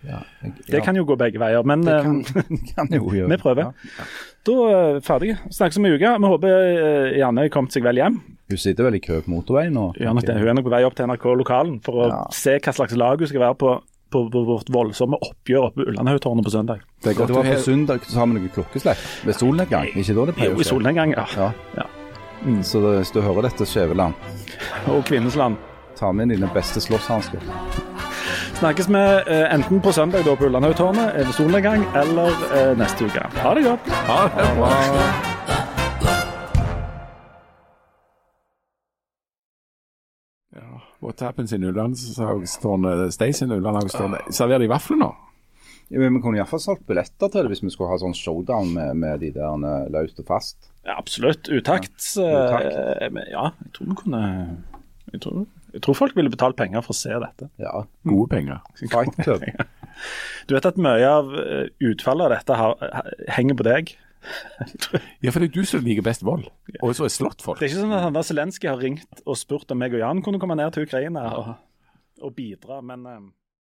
[SPEAKER 1] Ja, jeg,
[SPEAKER 2] Det kan jo gå begge veier, men
[SPEAKER 1] det kan, kan jo gjøre.
[SPEAKER 2] vi prøver.
[SPEAKER 1] Ja.
[SPEAKER 2] Da er vi ferdige. Snakkes om en uke. Vi håper Janne kommet seg vel hjem.
[SPEAKER 1] Hun sitter vel i kø på motorveien nå?
[SPEAKER 2] Ja, nok det. Hun er nok på vei opp til NRK-lokalen for å
[SPEAKER 1] Ja.
[SPEAKER 2] se hva slags lag hun skal være på på, på vårt voldsomme oppgjør oppe i Ullandhaugtårnet på søndag.
[SPEAKER 3] Det er
[SPEAKER 1] Det
[SPEAKER 3] godt
[SPEAKER 1] var
[SPEAKER 3] å
[SPEAKER 1] på søndag så har vi noe klokkeslepp ved solnedgang. Ikke da det pleier
[SPEAKER 2] Jo, i solnedgang, ja.
[SPEAKER 1] Ja.
[SPEAKER 2] Ja.
[SPEAKER 1] Så det, hvis du hører dette, Skjæveland,
[SPEAKER 2] Og Kvinnesland.
[SPEAKER 1] ta med dine beste slåsshansker.
[SPEAKER 2] Snakkes vi eh, enten på søndag da på Ullandhaugtårnet ved solnedgang, eller eh, neste uke. Ha det godt.
[SPEAKER 3] Ha det bra. What happens in Ullandshagstårnet? Stays in Ullandshagstårnet. Serverer de vafler nå?
[SPEAKER 1] Ja, men Vi kunne iallfall solgt billetter til det hvis vi skulle ha sånn showdown med, med de der eh, løst og fast.
[SPEAKER 2] Ja, absolutt. Utakt.
[SPEAKER 1] Utakt.
[SPEAKER 2] eh, ja, jeg tror vi kunne jeg tror, jeg tror folk ville betalt penger for å se dette.
[SPEAKER 1] Ja.
[SPEAKER 3] Gode penger.
[SPEAKER 1] Fight Club.
[SPEAKER 2] Du vet at mye av eh, utfallet av dette har, henger på deg.
[SPEAKER 3] Ja, for det er du som liker best vold, og så er slått folk.
[SPEAKER 2] Det er ikke sånn at han Zelenskyj har ringt og spurt om meg og Jan kunne komme ned til Ukraina og, og bidra, men eh,